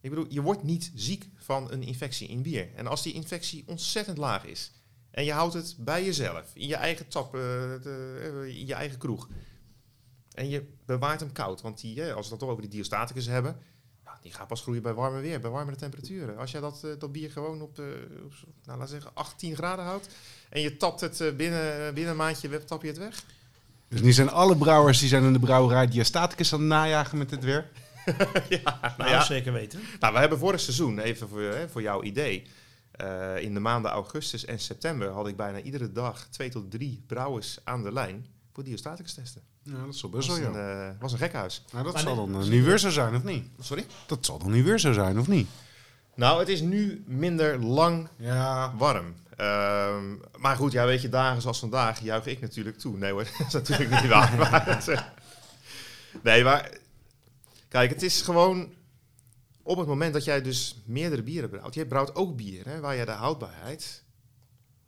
Ik bedoel, je wordt niet ziek van een infectie in bier. En als die infectie ontzettend laag is, en je houdt het bij jezelf, in je eigen tap, eh, de- eh, in je eigen kroeg, en je bewaart hem koud, want die, als we dan toch over die diastaticus hebben, nou, die gaat pas groeien bij warme weer, bij warmere temperaturen. Als jij dat, eh, dat bier gewoon op, zo- nou, laten zeggen, 18 graden houdt, en je tapt het binnen, binnen een maandje, tap je het weg. Dus nu zijn alle brouwers die zijn in de brouwerij diastaticus aan het najagen met dit weer. ja, nou Nou, ja. zeker weten. Nou, we hebben vorig seizoen, even voor, hè, voor jouw idee. eh, in de maanden augustus en september had ik bijna iedere dag twee tot drie brouwers aan de lijn voor diastaticus testen. Ja, dat zal Dat best wel, een, ja. eh, was een gekhuis. Nou, dat Maar zal nee, dan eh, misschien- nu weer zo zijn, of niet? Sorry? Dat zal dan nu weer zo zijn, of niet? Nou, het is nu minder lang Ja. warm. Ehm, maar goed, ja, weet je, dagen zoals vandaag juich ik natuurlijk toe. Nee hoor, dat is natuurlijk niet waar. Maar eh, nee, maar kijk, het is gewoon op het moment dat jij dus meerdere bieren brouwt. Je brouwt ook bier, hè, waar jij de houdbaarheid...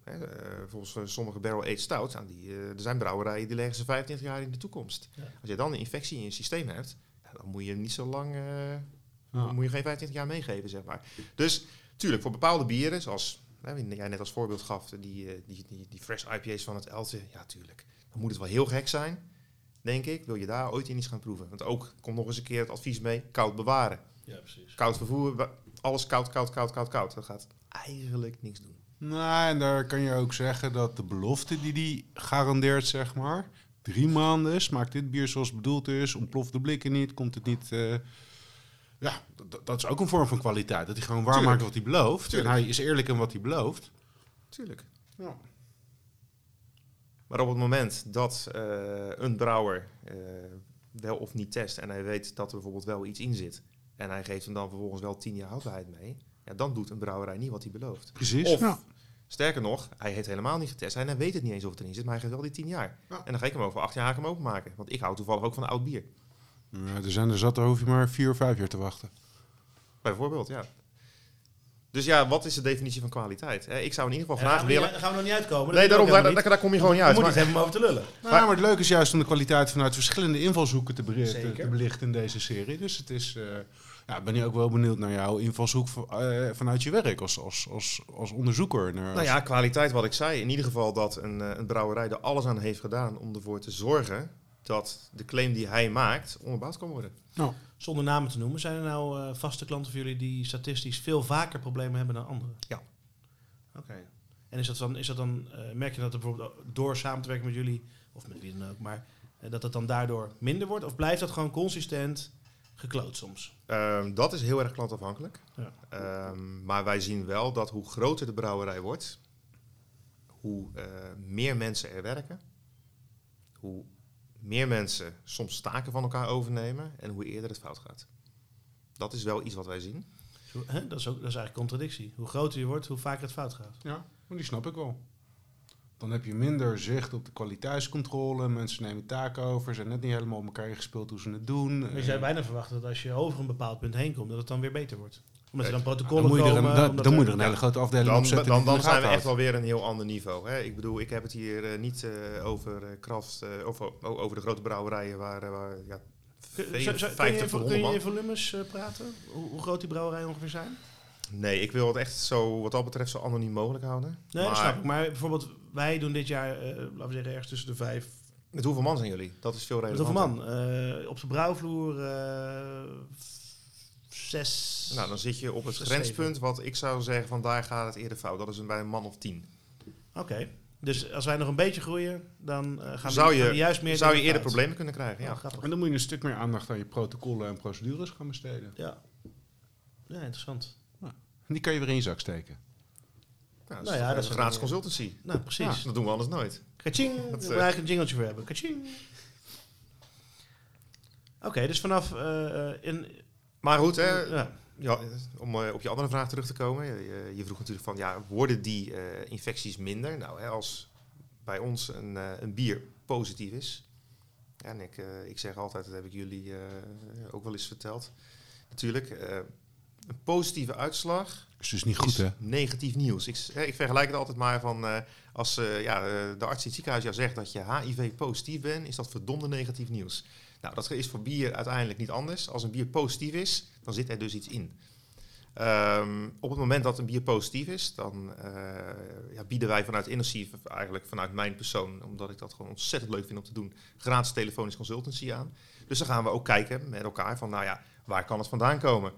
Hè, eh, volgens eh, sommige barrel-aged stouts, nou, die, er zijn brouwerijen die leggen ze 25 jaar in de toekomst. Ja. Als je dan een infectie in je systeem hebt, dan moet je niet zo lang... Ja. dan moet je geen 25 jaar meegeven, zeg maar. Dus tuurlijk, voor bepaalde bieren, zoals jij net als voorbeeld gaf, die, eh, die, die, die fresh IPA's van het Eltje, ja, tuurlijk. Dan moet het wel heel gek zijn, denk ik. Wil je daar ooit in iets gaan proeven? Want ook komt nog eens een keer het advies mee: koud bewaren. Ja, precies. Koud vervoer, wa- alles koud, koud, koud, koud, koud. Dat gaat eigenlijk niks doen. Nou, en daar kan je ook zeggen dat de belofte die die garandeert, zeg maar, drie maanden smaakt dit bier zoals het bedoeld is, ontploft de blikken niet, komt het niet. eh, ja, dat, is ook een vorm van kwaliteit. Dat hij gewoon waar Tuurlijk. maakt wat hij belooft. Tuurlijk. En hij is eerlijk in wat hij belooft. Tuurlijk. Ja. Maar op het moment dat eh, een brouwer eh, wel of niet test en hij weet dat er bijvoorbeeld wel iets in zit, en hij geeft hem dan vervolgens wel 10 jaar houdbaarheid mee, ja, dan doet een brouwerij niet wat hij belooft. Precies. Of, Ja. sterker nog, hij heeft helemaal niet getest. Hij weet het niet eens of het erin zit, maar hij geeft wel die 10 jaar. Ja. En dan ga ik hem over 8 jaar ga ik hem openmaken. Want ik hou toevallig ook van oud bier. Ja, er zijn er zat, daar hoef je maar vier of vijf jaar te wachten. Bijvoorbeeld, ja. Dus ja, wat is de definitie van kwaliteit? Eh, Ik zou in ieder geval graag gaan, we willen... daar gaan we nog niet uitkomen. Nee, daarom, daar, daar, daar, kom je gewoon niet Je uit. moet Maar, iets hebben om over te lullen. Nou, maar het leuke is juist om de kwaliteit vanuit verschillende invalshoeken te, beri- te, belichten in deze serie. Dus het is, eh, ja, ben je ook wel benieuwd naar jouw invalshoek van- eh, vanuit je werk als, als, als, als onderzoeker. Naar, nou ja, kwaliteit wat ik zei. In ieder geval dat een, eh, een brouwerij er alles aan heeft gedaan om ervoor te zorgen dat de claim die hij maakt onderbouwd kan worden. Nou, Zonder namen te noemen, zijn er nou eh, vaste klanten voor jullie die statistisch veel vaker problemen hebben dan anderen? Ja. Oké. En is dat dan, is dat dan eh, merk je dat er bijvoorbeeld door samen te werken met jullie, of met wie dan ook, maar eh, dat het dan daardoor minder wordt? Of blijft dat gewoon consistent gekloot soms? Ehm, dat is heel erg klantafhankelijk. Ja. Ehm, maar wij zien wel dat hoe groter de brouwerij wordt, hoe eh, meer mensen er werken, hoe meer mensen soms taken van elkaar overnemen en hoe eerder het fout gaat. Dat is wel iets wat wij zien. Zo, hè? Dat, is ook, dat is eigenlijk contradictie. Hoe groter je wordt, hoe vaker het fout gaat. ja, maar die snap ik wel. Dan heb je minder zicht op de kwaliteitscontrole. Mensen nemen taken over. Zijn net niet helemaal op elkaar ingespeeld hoe ze het doen. Maar je Eh, zou bijna verwachten dat als je over een bepaald punt heen komt, dat het dan weer beter wordt. Omdat er dan dan protocollen moet je er een, komen. dan, omdat dan er- moet je er een ja. hele grote afdeling Dan, opzetten. dan, dan zijn we echt wel weer een heel ander niveau. Hè? Ik bedoel, ik heb het hier eh, niet eh, over eh, kraft, eh, over, over de grote brouwerijen waar, waar ja, Kun, zou- zou- kun 50 je, in- tot kun je 100 in volumes praten? Hoe, hoe groot die brouwerijen ongeveer zijn? Nee, ik wil het echt zo, wat dat betreft, zo anoniem mogelijk houden. Nee, maar dat snap ik. Maar bijvoorbeeld, wij doen dit jaar, eh, laten we zeggen, ergens tussen de vijf. met hoeveel man zijn jullie? Dat is veel Met relevanter. hoeveel man? Eh, op de brouwvloer eh, zes. Nou, dan zit je op het grenspunt wat ik zou zeggen van daar gaat het eerder fout. Dat is een, bij een man of tien. Oké. Dus als wij nog een beetje groeien, dan eh, gaan, Zou we, je- gaan we juist meer Zou je eerder problemen kunnen krijgen? Ja, Ja. grappig. En dan moet je een stuk meer aandacht aan je protocollen en procedures gaan besteden. Ja. ja, interessant. En die kan je weer in je zak steken. Nou, Nou ja, dat dat is een gratis consultancy. Nou, precies. Dat doen we anders nooit. Kaching. Dat, Daar eh, eigenlijk een jingletje voor hebben. Kaching. Oké, dus vanaf... eh, in, Maar goed, hè, ja. ja, om eh, op je andere vraag terug te komen. Je, je- vroeg natuurlijk van, ja, worden die eh, infecties minder? Nou, hè, als bij ons een, eh, een bier positief is. Ja, en ik, ik zeg altijd, dat heb ik jullie ook wel eens verteld. Natuurlijk, een positieve uitslag Is dus niet goed, hè? negatief nieuws. Ik, ik vergelijk het altijd maar van als ja, de arts in het ziekenhuis jou zegt dat je HIV positief bent, is dat verdomde negatief nieuws. Nou, dat is voor bier uiteindelijk niet anders. Als een bier positief is, dan zit er dus iets in. Ehm, op het moment dat een bier positief is, dan eh, ja, bieden wij vanuit Innosief, eigenlijk vanuit mijn persoon, omdat ik dat gewoon ontzettend leuk vind om te doen, gratis telefonisch consultancy aan. Dus dan gaan we ook kijken met elkaar van, nou ja, waar kan het vandaan komen?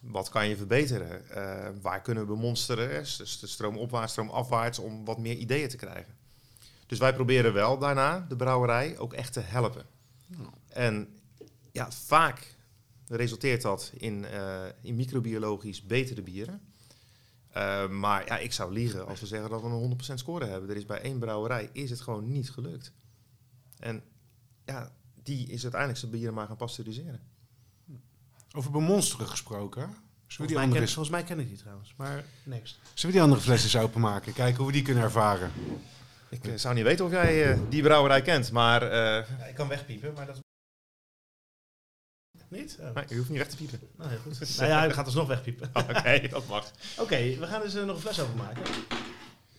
Wat kan je verbeteren? Eh, waar kunnen we bemonsteren? Dus de stroom opwaarts, stroom afwaarts, om wat meer ideeën te krijgen. Dus wij proberen wel daarna de brouwerij ook echt te helpen. En ja, vaak resulteert dat in, eh, in microbiologisch betere bieren. Eh, maar ja, ik zou liegen als we zeggen dat we een 100% score hebben. Er is bij één brouwerij is het gewoon niet gelukt. En ja, die is uiteindelijk zijn bieren maar gaan pasteuriseren. Over bemonsteren gesproken. Zullen Volgens die mij, andere, ken, eens- volgens mij ken ik die trouwens. Maar next. zullen we die andere flessen eens openmaken? Kijken hoe we die kunnen ervaren. Ik eh, zou niet weten of jij eh, die brouwerij kent, maar eh, Ja, ik kan wegpiepen, maar dat... Niet? Oh. nee, je hoeft niet weg te piepen. Nou, heel goed. nou ja, hij gaat alsnog wegpiepen. Oké, dat mag. Oké, we gaan dus nog een fles openmaken.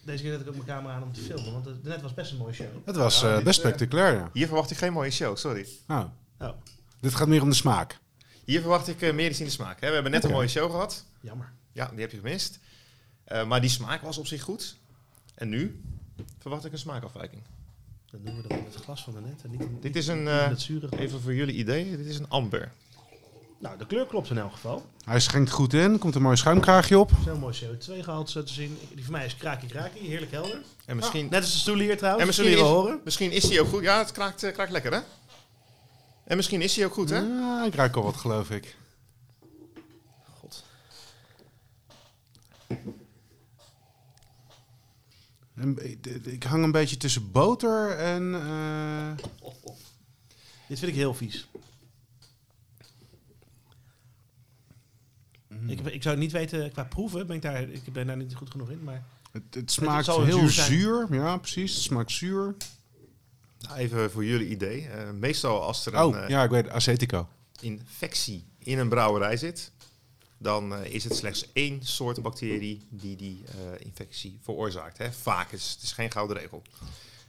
Deze keer zet ik ook mijn camera aan om te filmen, want het net was best een mooie show. Het was eh, best spectaculair, ja. Hier verwacht ik geen mooie show, sorry. Nou, Oh, dit gaat meer om de smaak. Hier verwacht ik eh, meer iets in de smaak. Hè. We hebben net een mooie show gehad. jammer. Ja, die heb je gemist. Eh, maar die smaak was op zich goed. En nu verwacht ik een smaakafwijking. Dan doen we dat in het glas van daarnet. En niet in, Dit is een, eh. Even voor jullie idee, dit is een amber. Nou, de kleur klopt in elk geval. Hij schenkt goed in, komt een mooi schuimkraagje op. Zo'n mooi CO2-gehalte te zien. Die van mij is krakie krakie, heerlijk helder. En misschien, Net als de stoelen hier trouwens. En misschien is- horen. misschien is die ook goed. Ja, het kraakt, eh, kraakt lekker hè? En misschien is die ook goed hè? Ja, ik ruik al wat, geloof ik. God. Ik hang een beetje tussen boter en... eh, Dit vind ik heel vies. Ik, ik zou niet weten, qua proeven ben ik daar, ik ben daar niet goed genoeg in. Maar Het, het smaakt zal heel zuur. Ja, precies. Het smaakt zuur. Nou, Even voor jullie idee. Eh, meestal als er een Oh, eh, ja, ik weet Acetico. infectie in een brouwerij zit, dan eh, is het slechts één soort bacterie die die eh, infectie veroorzaakt. Hè. Vaak is het is geen gouden regel.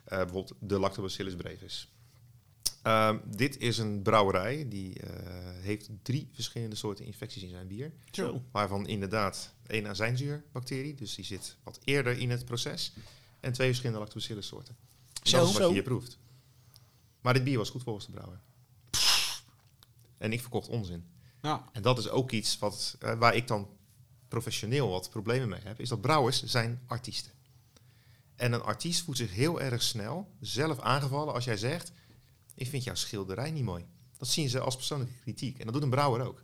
Eh, bijvoorbeeld de Lactobacillus brevis. Ehm, dit is een brouwerij die heeft drie verschillende soorten infecties in zijn bier. zo. Waarvan inderdaad één azijnzuurbacterie, dus die zit wat eerder in het proces. En twee verschillende lactobacillus soorten. Zo, dat is wat je hier proeft. Maar dit bier was goed volgens de brouwer. En ik verkocht onzin. Ja. En dat is ook iets wat, eh, waar ik dan professioneel wat problemen mee heb. Is dat brouwers zijn artiesten. En een artiest voelt zich heel erg snel zelf aangevallen als jij zegt... ik vind jouw schilderij niet mooi. Dat zien ze als persoonlijke kritiek. En dat doet een brouwer ook.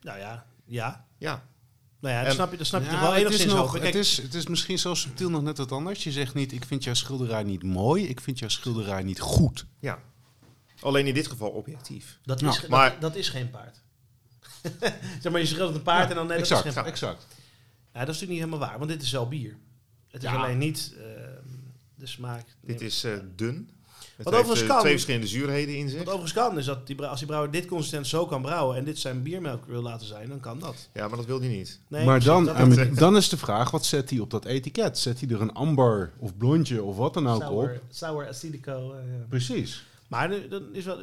Nou ja, ja. Ja, Nou ja, dat snap je, dat snap je Ja, toch wel het, is enigszins nog, hoop ik. het, is, het is misschien zo subtiel nog net wat anders. Je zegt niet, ik vind jouw schilderij niet mooi. Ik vind jouw schilderij niet goed. ja. Alleen in dit geval objectief. dat, is, maar- dat, dat is geen paard. zeg maar, je schildert een paard en dan net dat is exact, geen paard. exact. Ja, dat is natuurlijk niet helemaal waar, want dit is wel bier. Het is Ja. alleen niet ehm, de smaak. Dit is eh, dun. Het Wat heeft overigens eh, kan. twee verschillende zuurheden in zich. Wat overigens kan, is dat die, als die brouwer dit consistent zo kan brouwen en dit zijn biermelk wil laten zijn, dan kan dat. Ja, maar dat wil hij niet. Nee, maar dan, dan is de vraag, wat zet hij op dat etiket? Zet hij er een amber of blondje of wat dan ook sour, op? sour acidico. eh. Precies. Maar dan is wel,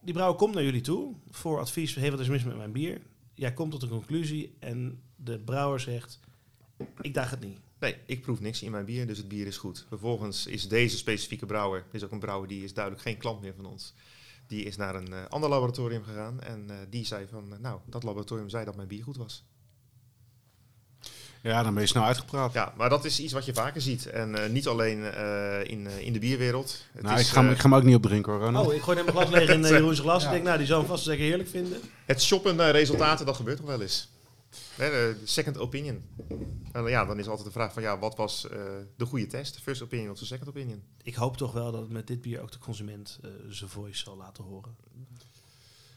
die brouwer komt naar jullie toe voor advies. Hey, wat is mis met mijn bier? Jij komt tot een conclusie en de brouwer zegt: Ik dacht het niet. Nee, ik proef niks in mijn bier, dus het bier is goed. Vervolgens is deze specifieke brouwer, is ook een brouwer die is duidelijk geen klant meer van ons. Die is naar een eh, ander laboratorium gegaan en eh, die zei van, nou, dat laboratorium zei dat mijn bier goed was. Ja, dan ben je snel uitgepraat. Ja, maar dat is iets wat je vaker ziet. En eh, niet alleen eh, in, eh, in de bierwereld. Het nou, is, ik ga, hem- ik ga hem ook niet opdrinken hoor, Ronald. Oh, ik gooi net mijn glas leeg in uh, Jeroen's glas. Ja. Ik denk, nou, die zou hem vast zeker heerlijk vinden. Het shoppen naar resultaten, dat gebeurt toch wel eens. Hè, de second opinion. En ja, dan is altijd de vraag van, ja, wat was eh, de goede test? First opinion of de second opinion? Ik hoop toch wel dat met dit bier ook de consument eh, zijn voice zal laten horen.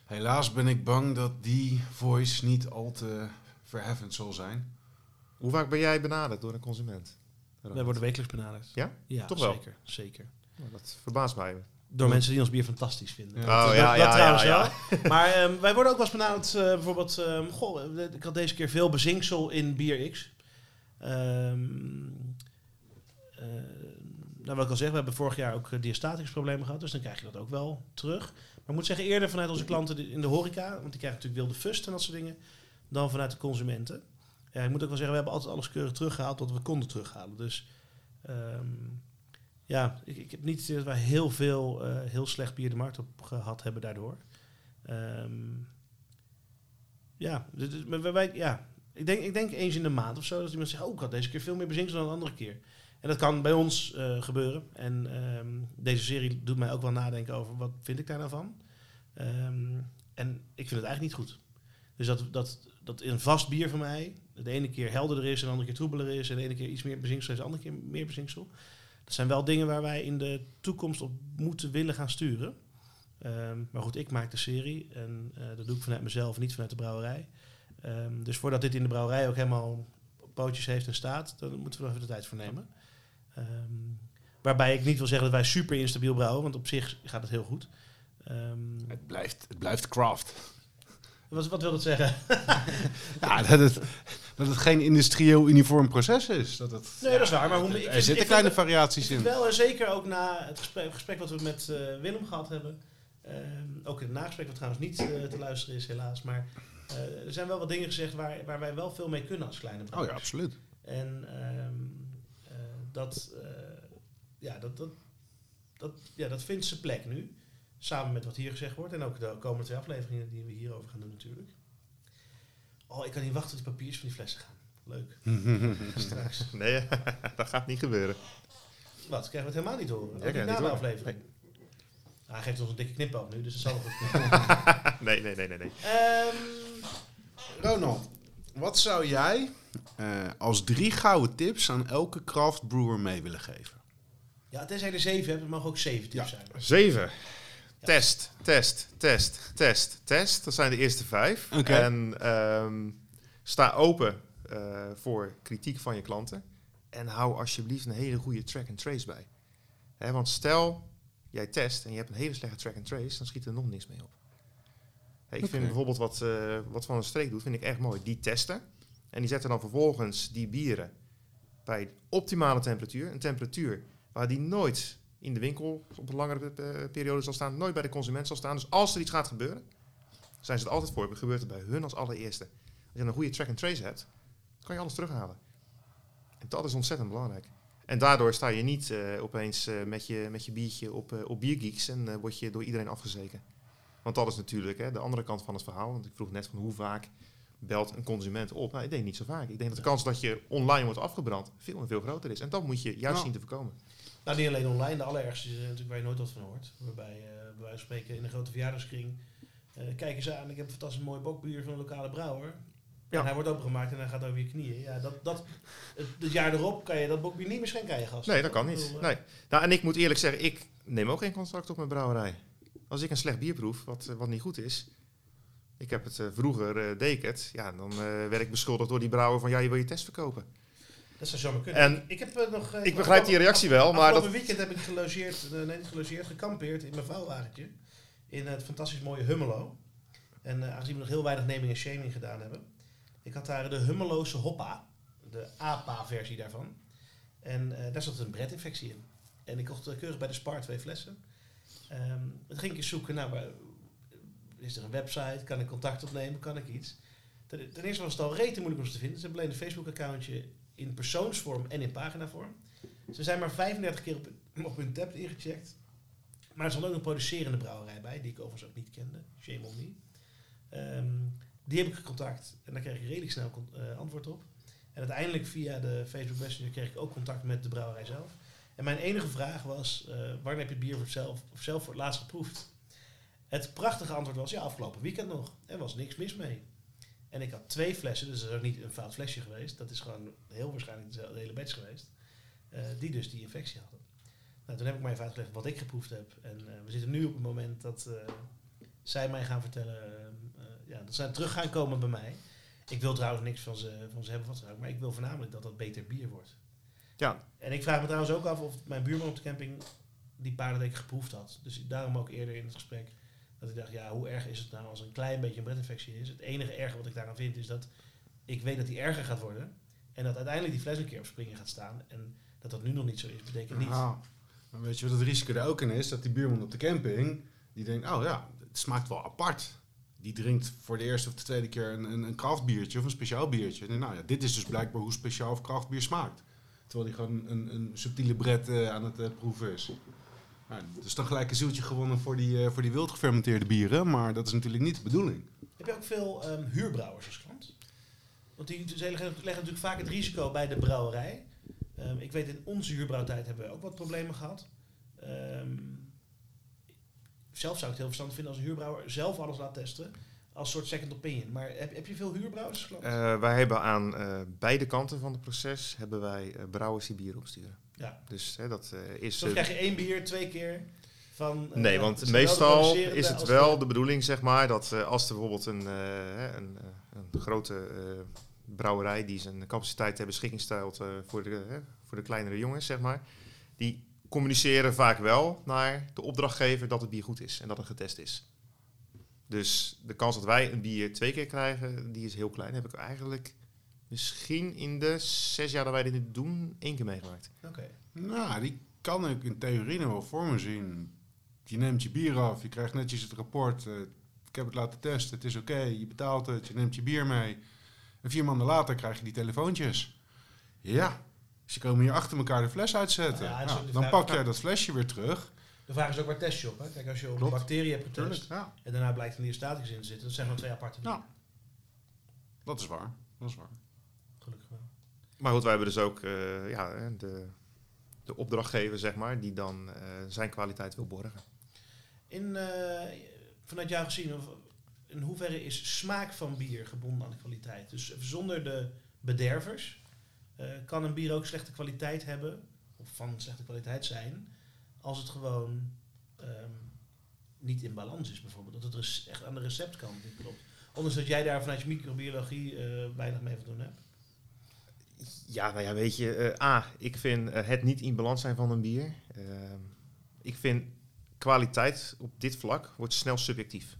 Helaas ben ik bang dat die voice niet al te verheffend zal zijn. Hoe vaak ben jij benaderd door een consument? Wij worden wekelijks benaderd. Ja? Ja, Toch wel? Zeker, zeker. Nou, dat verbaast mij. Door mensen die ons bier fantastisch vinden. Ja. Oh, Dat- ja, dat, ja, trouwens ja, wel. Maar ehm, wij worden ook wel eens benaderd, eh, bijvoorbeeld, ehm, goh, eh, ik had deze keer veel bezinksel in bier X. Ehm eh, nou, wat ik al zeg, we hebben vorig jaar ook uh, diastatisch problemen gehad, dus dan krijg je dat ook wel terug. Maar ik moet zeggen, eerder vanuit onze klanten in de horeca, want die krijgen natuurlijk wilde fust en dat soort dingen, dan vanuit de consumenten. Ja, ik moet ook wel zeggen, we hebben altijd alles keurig teruggehaald wat we konden terughalen. Dus ehm, ja, ik, ik heb niet dat wij heel veel eh, heel slecht bier de markt op gehad hebben daardoor. Ehm, ja, dus- dus- wij, wij- ja. Ik, denk, ik denk eens in de maand of zo dat iemand zegt, oh, ik had deze keer veel meer bezinksel dan een andere keer. En dat kan bij ons eh, gebeuren. En ehm, deze serie doet mij ook wel nadenken over wat vind ik daar nou van. Ehm, en ik vind het eigenlijk niet goed. Dus dat, dat, dat een vast bier van mij de ene keer helderder is en de andere keer troebeler is. En de ene keer iets meer bezinksel is, de andere keer meer bezinksel. Dat zijn wel dingen waar wij in de toekomst op moeten willen gaan sturen. Ehm, maar goed, ik maak de serie en eh, dat doe ik vanuit mezelf, niet vanuit de brouwerij. Ehm, dus voordat dit in de brouwerij ook helemaal pootjes heeft en staat, dan moeten we er even de tijd voor nemen. Ehm, waarbij ik niet wil zeggen dat wij super instabiel brouwen, want op zich gaat het heel goed. Het blijft, het blijft craft. Wat, wat wil dat zeggen? Ja, dat het, dat het geen industrieel uniform proces is. Dat het, Nee, dat is waar, maar hoe- ik er zitten kleine variaties in. wel, en zeker ook na het gesprek, het gesprek wat we met eh, Willem gehad hebben. Ehm, ook in het nagesprek, wat trouwens niet eh, te luisteren is helaas. Maar eh, er zijn wel wat dingen gezegd waar, waar wij wel veel mee kunnen als kleine Oh ja, absoluut. En ehm, eh, dat, ja, dat, dat, dat, ja, dat vindt zijn plek nu. Samen met wat hier gezegd wordt. En ook de komende twee afleveringen die we hierover gaan doen natuurlijk. Oh, ik kan niet wachten tot die papiers van die flessen gaan. Leuk. Straks. Nee, dat gaat niet gebeuren. Wat? Krijgen we het helemaal niet horen? Ook krijgt niet na de niet aflevering. Nou, hij geeft ons een dikke knipoog nu, dus dat zal wel goed. Nee, nee, nee, nee. nee. Ehm, Ronald, wat zou jij eh, als drie gouden tips aan elke craft brewer mee willen geven? ja, tenzij er zeven hebt, het mogen ook zeven tips Ja. zijn. Zeven. Test, test, test, test, test. Dat zijn de eerste vijf. En ehm, sta open eh, voor kritiek van je klanten. En hou alsjeblieft een hele goede track and trace bij. Want stel, jij test en je hebt een hele slechte track and trace, dan schiet er nog niks mee op. Ik vind bijvoorbeeld wat, eh, wat Van een Streek doet, vind ik echt mooi. Die testen en die zetten dan vervolgens die bieren bij optimale temperatuur. Een temperatuur waar die nooit in de winkel op een langere eh, periode zal staan, nooit bij de consument zal staan. Dus als er iets gaat gebeuren, zijn ze het altijd voor. Gebeurt het bij hun als allereerste. Als je een goede track and trace hebt, kan je alles terughalen. En dat is ontzettend belangrijk. En daardoor sta je niet eh, opeens eh, met, je, met je biertje op, op biergeeks en word je door iedereen afgezeken. Want dat is natuurlijk hè, de andere kant van het verhaal. Want ik vroeg net van hoe vaak belt een consument op. Nou, ik denk niet zo vaak. Ik denk dat de kans dat je online wordt afgebrand veel en veel groter is. En dat moet je juist zien te voorkomen. Nou, niet alleen online. De allerergste is eh, natuurlijk waar je nooit wat van hoort. Waarbij, eh bij wijze van spreken, in een grote verjaardagskring... eh kijk eens aan, ik heb een fantastisch mooi bokbier van een lokale brouwer. Ja. En hij wordt opengemaakt en hij gaat over je knieën. Ja, dat, dat, het, het jaar erop kan je dat bokbier niet meer schenken aan je gast. Nee, dat kan niet. Nee. Nou, en ik moet eerlijk zeggen, ik neem ook geen contract op met brouwerij. Als ik een slecht bier proef, wat, wat niet goed is. Ik heb het vroeger, ik het. Ja, dan werd ik beschuldigd door die brouwer van, ja, je wil je test verkopen. Dat zou zomaar kunnen. En ik heb eh, nog... eh, ik begrijp die reactie wel, maar dat... weekend heb ik gelogeerd, eh, nee niet gelogeerd, gekampeerd in mijn vouwwagentje. In het fantastisch mooie Hummelo. En aangezien we nog heel weinig naming en shaming gedaan hebben. Ik had daar de Hummeloze Hoppa, de APA-versie daarvan. En daar zat een bretinfectie in. En ik kocht keurig bij de Spar twee flessen. Ehm toen ging ik eens zoeken, nou, is er een website? Kan ik contact opnemen? Kan ik iets? Ten, ten eerste was het al rete moeilijk om ze te vinden. Ze hebben alleen een Facebook-accountje in persoonsvorm en in paginavorm. Ze zijn maar 35 keer op, op hun tab ingecheckt. Maar er stond ook een producerende brouwerij bij, die ik overigens ook niet kende. Shame on me. Ehm, die heb ik gecontact en daar kreeg ik redelijk snel eh, antwoord op. En uiteindelijk via de Facebook Messenger kreeg ik ook contact met de brouwerij zelf. En mijn enige vraag was, eh, wanneer heb je het bier voor zelf, of zelf voor het laatst geproefd? Het prachtige antwoord was, ja, afgelopen weekend nog. Er was niks mis mee. En ik had twee flessen, dus dat is ook niet een fout flesje geweest. Dat is gewoon heel waarschijnlijk dezelfde hele batch geweest. eh, die dus die infectie hadden. Nou, toen heb ik mij even uitgelegd wat ik geproefd heb. En eh, we zitten nu op het moment dat eh, zij mij gaan vertellen, ja, dat zij terug gaan komen bij mij. Ik wil trouwens niks van ze, van ze hebben, wat dan ook, maar ik wil voornamelijk dat dat beter bier wordt. Ja. En ik vraag me trouwens ook af of mijn buurman op de camping die paardenweek geproefd had. Dus daarom ook eerder in het gesprek dat ik dacht, ja, hoe erg is het nou als er een klein beetje een bretinfectie is? Het enige erge wat ik daaraan vind is dat ik weet dat die erger gaat worden. En dat uiteindelijk die fles een keer op springen gaat staan. En dat dat nu nog niet zo is, betekent niet. Nou, maar weet je wat het risico er ook in is? Dat die buurman op de camping, die denkt, oh ja, het smaakt wel apart. Die drinkt voor de eerste of de tweede keer een, een, een kraftbiertje of een speciaal biertje. En nou ja, dit is dus blijkbaar hoe speciaal of kraftbier smaakt. Terwijl die gewoon een, een subtiele bret eh, aan het eh, proeven is. Nou, dus dan gelijk een zieltje gewonnen voor die, eh, voor die wild gefermenteerde bieren. Maar dat is natuurlijk niet de bedoeling. Heb je ook veel ehm, huurbrouwers als klant? Want die leggen, leggen natuurlijk vaak het risico bij de brouwerij. Ehm, ik weet in onze huurbrouwtijd hebben we ook wat problemen gehad. Ehm, zelf zou ik het heel verstandig vinden als een huurbrouwer zelf alles laat testen. Als soort second opinion. Maar heb, heb je veel huurbrouwers als klant? Eh, wij hebben aan eh, beide kanten van het proces hebben wij eh, brouwers die bier opsturen. Ja. Dus hè, dat eh, is... Eh, krijg je één bier twee keer van... eh, Nee, want meestal is het wel de- bedoeling, zeg maar, dat eh, als er bijvoorbeeld een, een, een grote brouwerij die zijn capaciteit ter beschikking stelt voor, de, voor de kleinere jongens, zeg maar, die communiceren vaak wel naar de opdrachtgever dat het bier goed is en dat het getest is. Dus de kans dat wij een bier twee keer krijgen, die is heel klein. Heb ik eigenlijk misschien in de zes jaar dat wij dit doen, één keer meegemaakt. Oké. Nou, die kan ik in theorie nog wel voor me zien. Je neemt je bier af, je krijgt netjes het rapport. eh, ik heb het laten testen, het is oké, je betaalt het, je neemt je bier mee. En vier maanden later krijg je die telefoontjes. Ja, ze komen hier achter elkaar de fles uitzetten. Ja, Nou, dan pak jij dat flesje weer terug. De vraag is ook waar test je op. Hè? Kijk, als je op Klopt. een bacterie hebt getest Tuurlijk, ja, en daarna blijkt er neostaticus in te zitten, dat zijn gewoon twee aparte dingen. Dat is waar. Dat is waar. Maar goed, wij hebben dus ook eh, ja, de, de opdrachtgever, zeg maar, die dan eh, zijn kwaliteit wil borgen. In, eh, vanuit jou gezien, in hoeverre is smaak van bier gebonden aan de kwaliteit? Dus zonder de bedervers kan een bier ook slechte kwaliteit hebben, of van slechte kwaliteit zijn, als het gewoon ehm, niet in balans is bijvoorbeeld. Dat het echt aan de receptkant niet klopt. Ondanks dat jij daar vanuit je microbiologie weinig mee van doen hebt. Ja, nou ja, weet je. eh, A, ik vind eh, het niet in balans zijn van een bier. Ehm, ik vind kwaliteit op dit vlak wordt snel subjectief.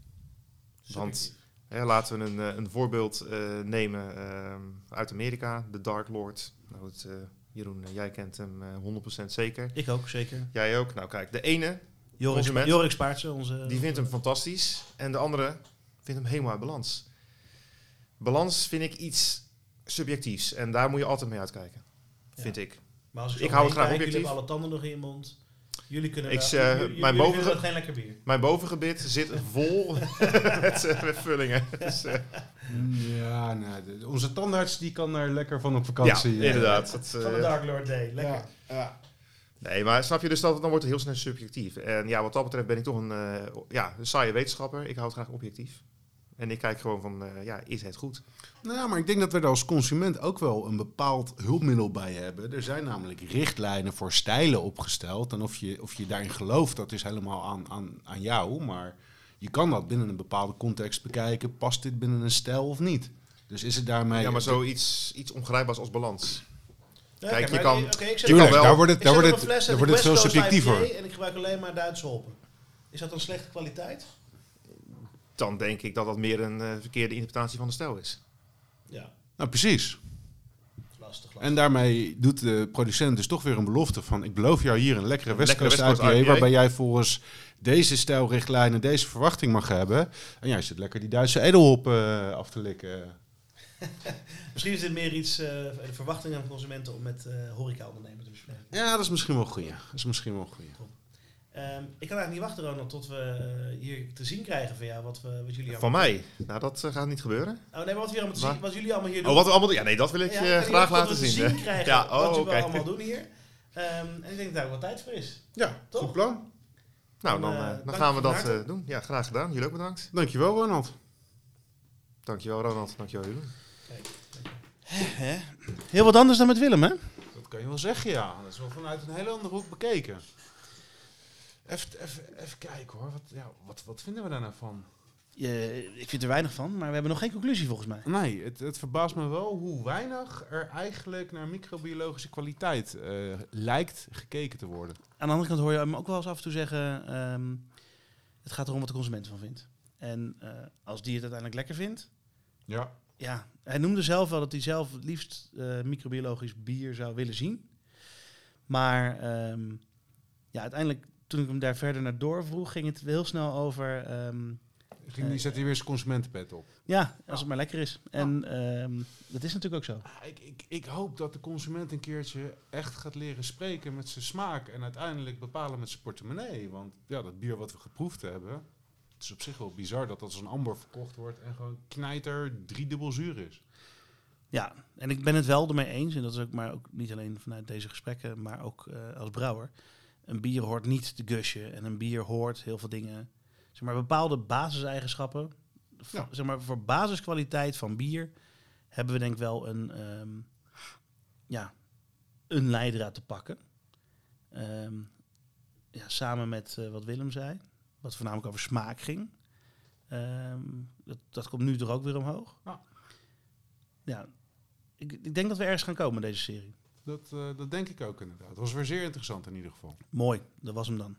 Want hè, laten we een, eh, een voorbeeld nemen ehm, uit Amerika, de Dark Lord. Nou, het, Jeroen, jij kent hem eh, 100% zeker. Ik ook, zeker. Jij ook. Nou kijk, de ene Jorik, Consument. Jorik Spaartse, onze... die vindt hem fantastisch en de andere vindt hem helemaal uit balans. Balans vind ik iets subjectiefs en daar moet je altijd mee uitkijken, Ja. vind ik. Maar als Ik hou het graag Jullie objectief. hebben alle tanden nog in je mond. Jullie kunnen Ik wel- jullie- mijn jullie boven- geen lekker bier. Mijn bovengebit zit vol met, eh, met vullingen. Dus, eh, Ja, nou, de- onze tandarts die kan er lekker van op ja, vakantie. eh. inderdaad. Dat, Van de Dark Lord Day. Lekker. Ja, ja. nee, maar snap je dus dat dan wordt het heel snel subjectief. En ja, wat dat betreft ben ik toch een, eh, ja, een saaie wetenschapper. Ik hou het graag objectief. En ik kijk gewoon van, eh, ja, is het goed? Nou, maar ik denk dat we er als consument ook wel een bepaald hulpmiddel bij hebben. Er zijn namelijk richtlijnen voor stijlen opgesteld. En of je, of je daarin gelooft, dat is helemaal aan, aan, aan jou. Maar je kan dat binnen een bepaalde context bekijken. Past dit binnen een stijl of niet? Dus is het daarmee... Ja, maar zoiets iets ongrijpbaars als balans. Ja, Kijk, je kan- oké, ik Tuurlijk, wel- daar wordt het, daar wordt het, een daar wordt het veel subjectiever. IPA En ik gebruik alleen maar Duitse holpen. Is dat dan slechte kwaliteit? Dan denk ik dat dat meer een eh, verkeerde interpretatie van de stijl is. Ja, Nou, precies. lastig. lastig. En daarmee doet de producent dus toch weer een belofte van... ik beloof jou hier een lekkere West Coast IPA... IPA. waarbij jij volgens deze stijlrichtlijnen deze verwachting mag hebben. En jij zit lekker die Duitse edelhop eh, af te likken. Misschien is dit meer iets, eh, de verwachtingen van consumenten om met eh horecaondernemers te bespreken. Ja, dat is misschien wel goed. Dat is misschien wel goed. Ehm, ik kan eigenlijk niet wachten, Ronald, tot we eh, hier te zien krijgen van jou, wat, we, wat jullie Van mij? Nou, dat eh, gaat niet gebeuren. Oh nee, maar wat, we hier allemaal zien, wat jullie allemaal hier doen. Oh, wat we allemaal doen? Ja, nee, dat wil ik Ja, je kan graag laten we zien. krijgen Ja, wat oh, jullie oké. allemaal doen hier. Ehm, en ik denk dat daar wel tijd voor is. Ja, Toch? goed plan. Nou, dan, Dan, eh, eh, gaan we dat eh, doen. Ja, graag gedaan. Jullie ook bedankt. Dankjewel, Ronald. Dankjewel, Ronald. Dankjewel, Jeroen. Heel wat anders dan met Willem, hè? Dat kan je wel zeggen, ja. Dat is wel vanuit een hele andere hoek bekeken. Even, even, even kijken hoor. Wat, ja, wat, wat vinden we daar nou van? Ik vind er weinig van, maar we hebben nog geen conclusie volgens mij. Nee, het, het verbaast me wel hoe weinig er eigenlijk naar microbiologische kwaliteit eh, lijkt gekeken te worden. Aan de andere kant hoor je hem ook wel eens af en toe zeggen... ehm, het gaat erom wat de consument ervan vindt. En eh, als die het uiteindelijk lekker vindt... Ja. Ja, hij noemde zelf wel dat hij zelf het liefst eh, microbiologisch bier zou willen zien. Maar ehm, ja, uiteindelijk, toen ik hem daar verder naar doorvroeg, ging het heel snel over... ehm, Ging, die zet hij weer zijn consumentenpet op. ja, als het maar lekker is. En ehm, dat is natuurlijk ook zo. Ah, Ik, ik, ik hoop dat de consument een keertje echt gaat leren spreken met zijn smaak en uiteindelijk bepalen met zijn portemonnee. Want ja, dat bier wat we geproefd hebben, het is op zich wel bizar dat dat als een amber verkocht wordt en gewoon knijter driedubbel zuur is. Ja, en ik ben het wel ermee eens, en dat is ook maar ook niet alleen vanuit deze gesprekken, maar ook eh, als brouwer. Een bier hoort niet te gushen en een bier hoort heel veel dingen, zeg maar bepaalde basiseigenschappen. Ja. Zeg maar voor basiskwaliteit van bier hebben we denk ik wel een, ehm, ja, een leidraad te pakken. Ehm, ja, samen met eh, wat Willem zei, wat voornamelijk over smaak ging. Ehm, dat, dat komt nu er ook weer omhoog. Ja. Ja, ik, ik denk dat we ergens gaan komen deze serie. Dat, eh, dat denk ik ook inderdaad. Het was weer zeer interessant in ieder geval. Mooi, dat was hem dan.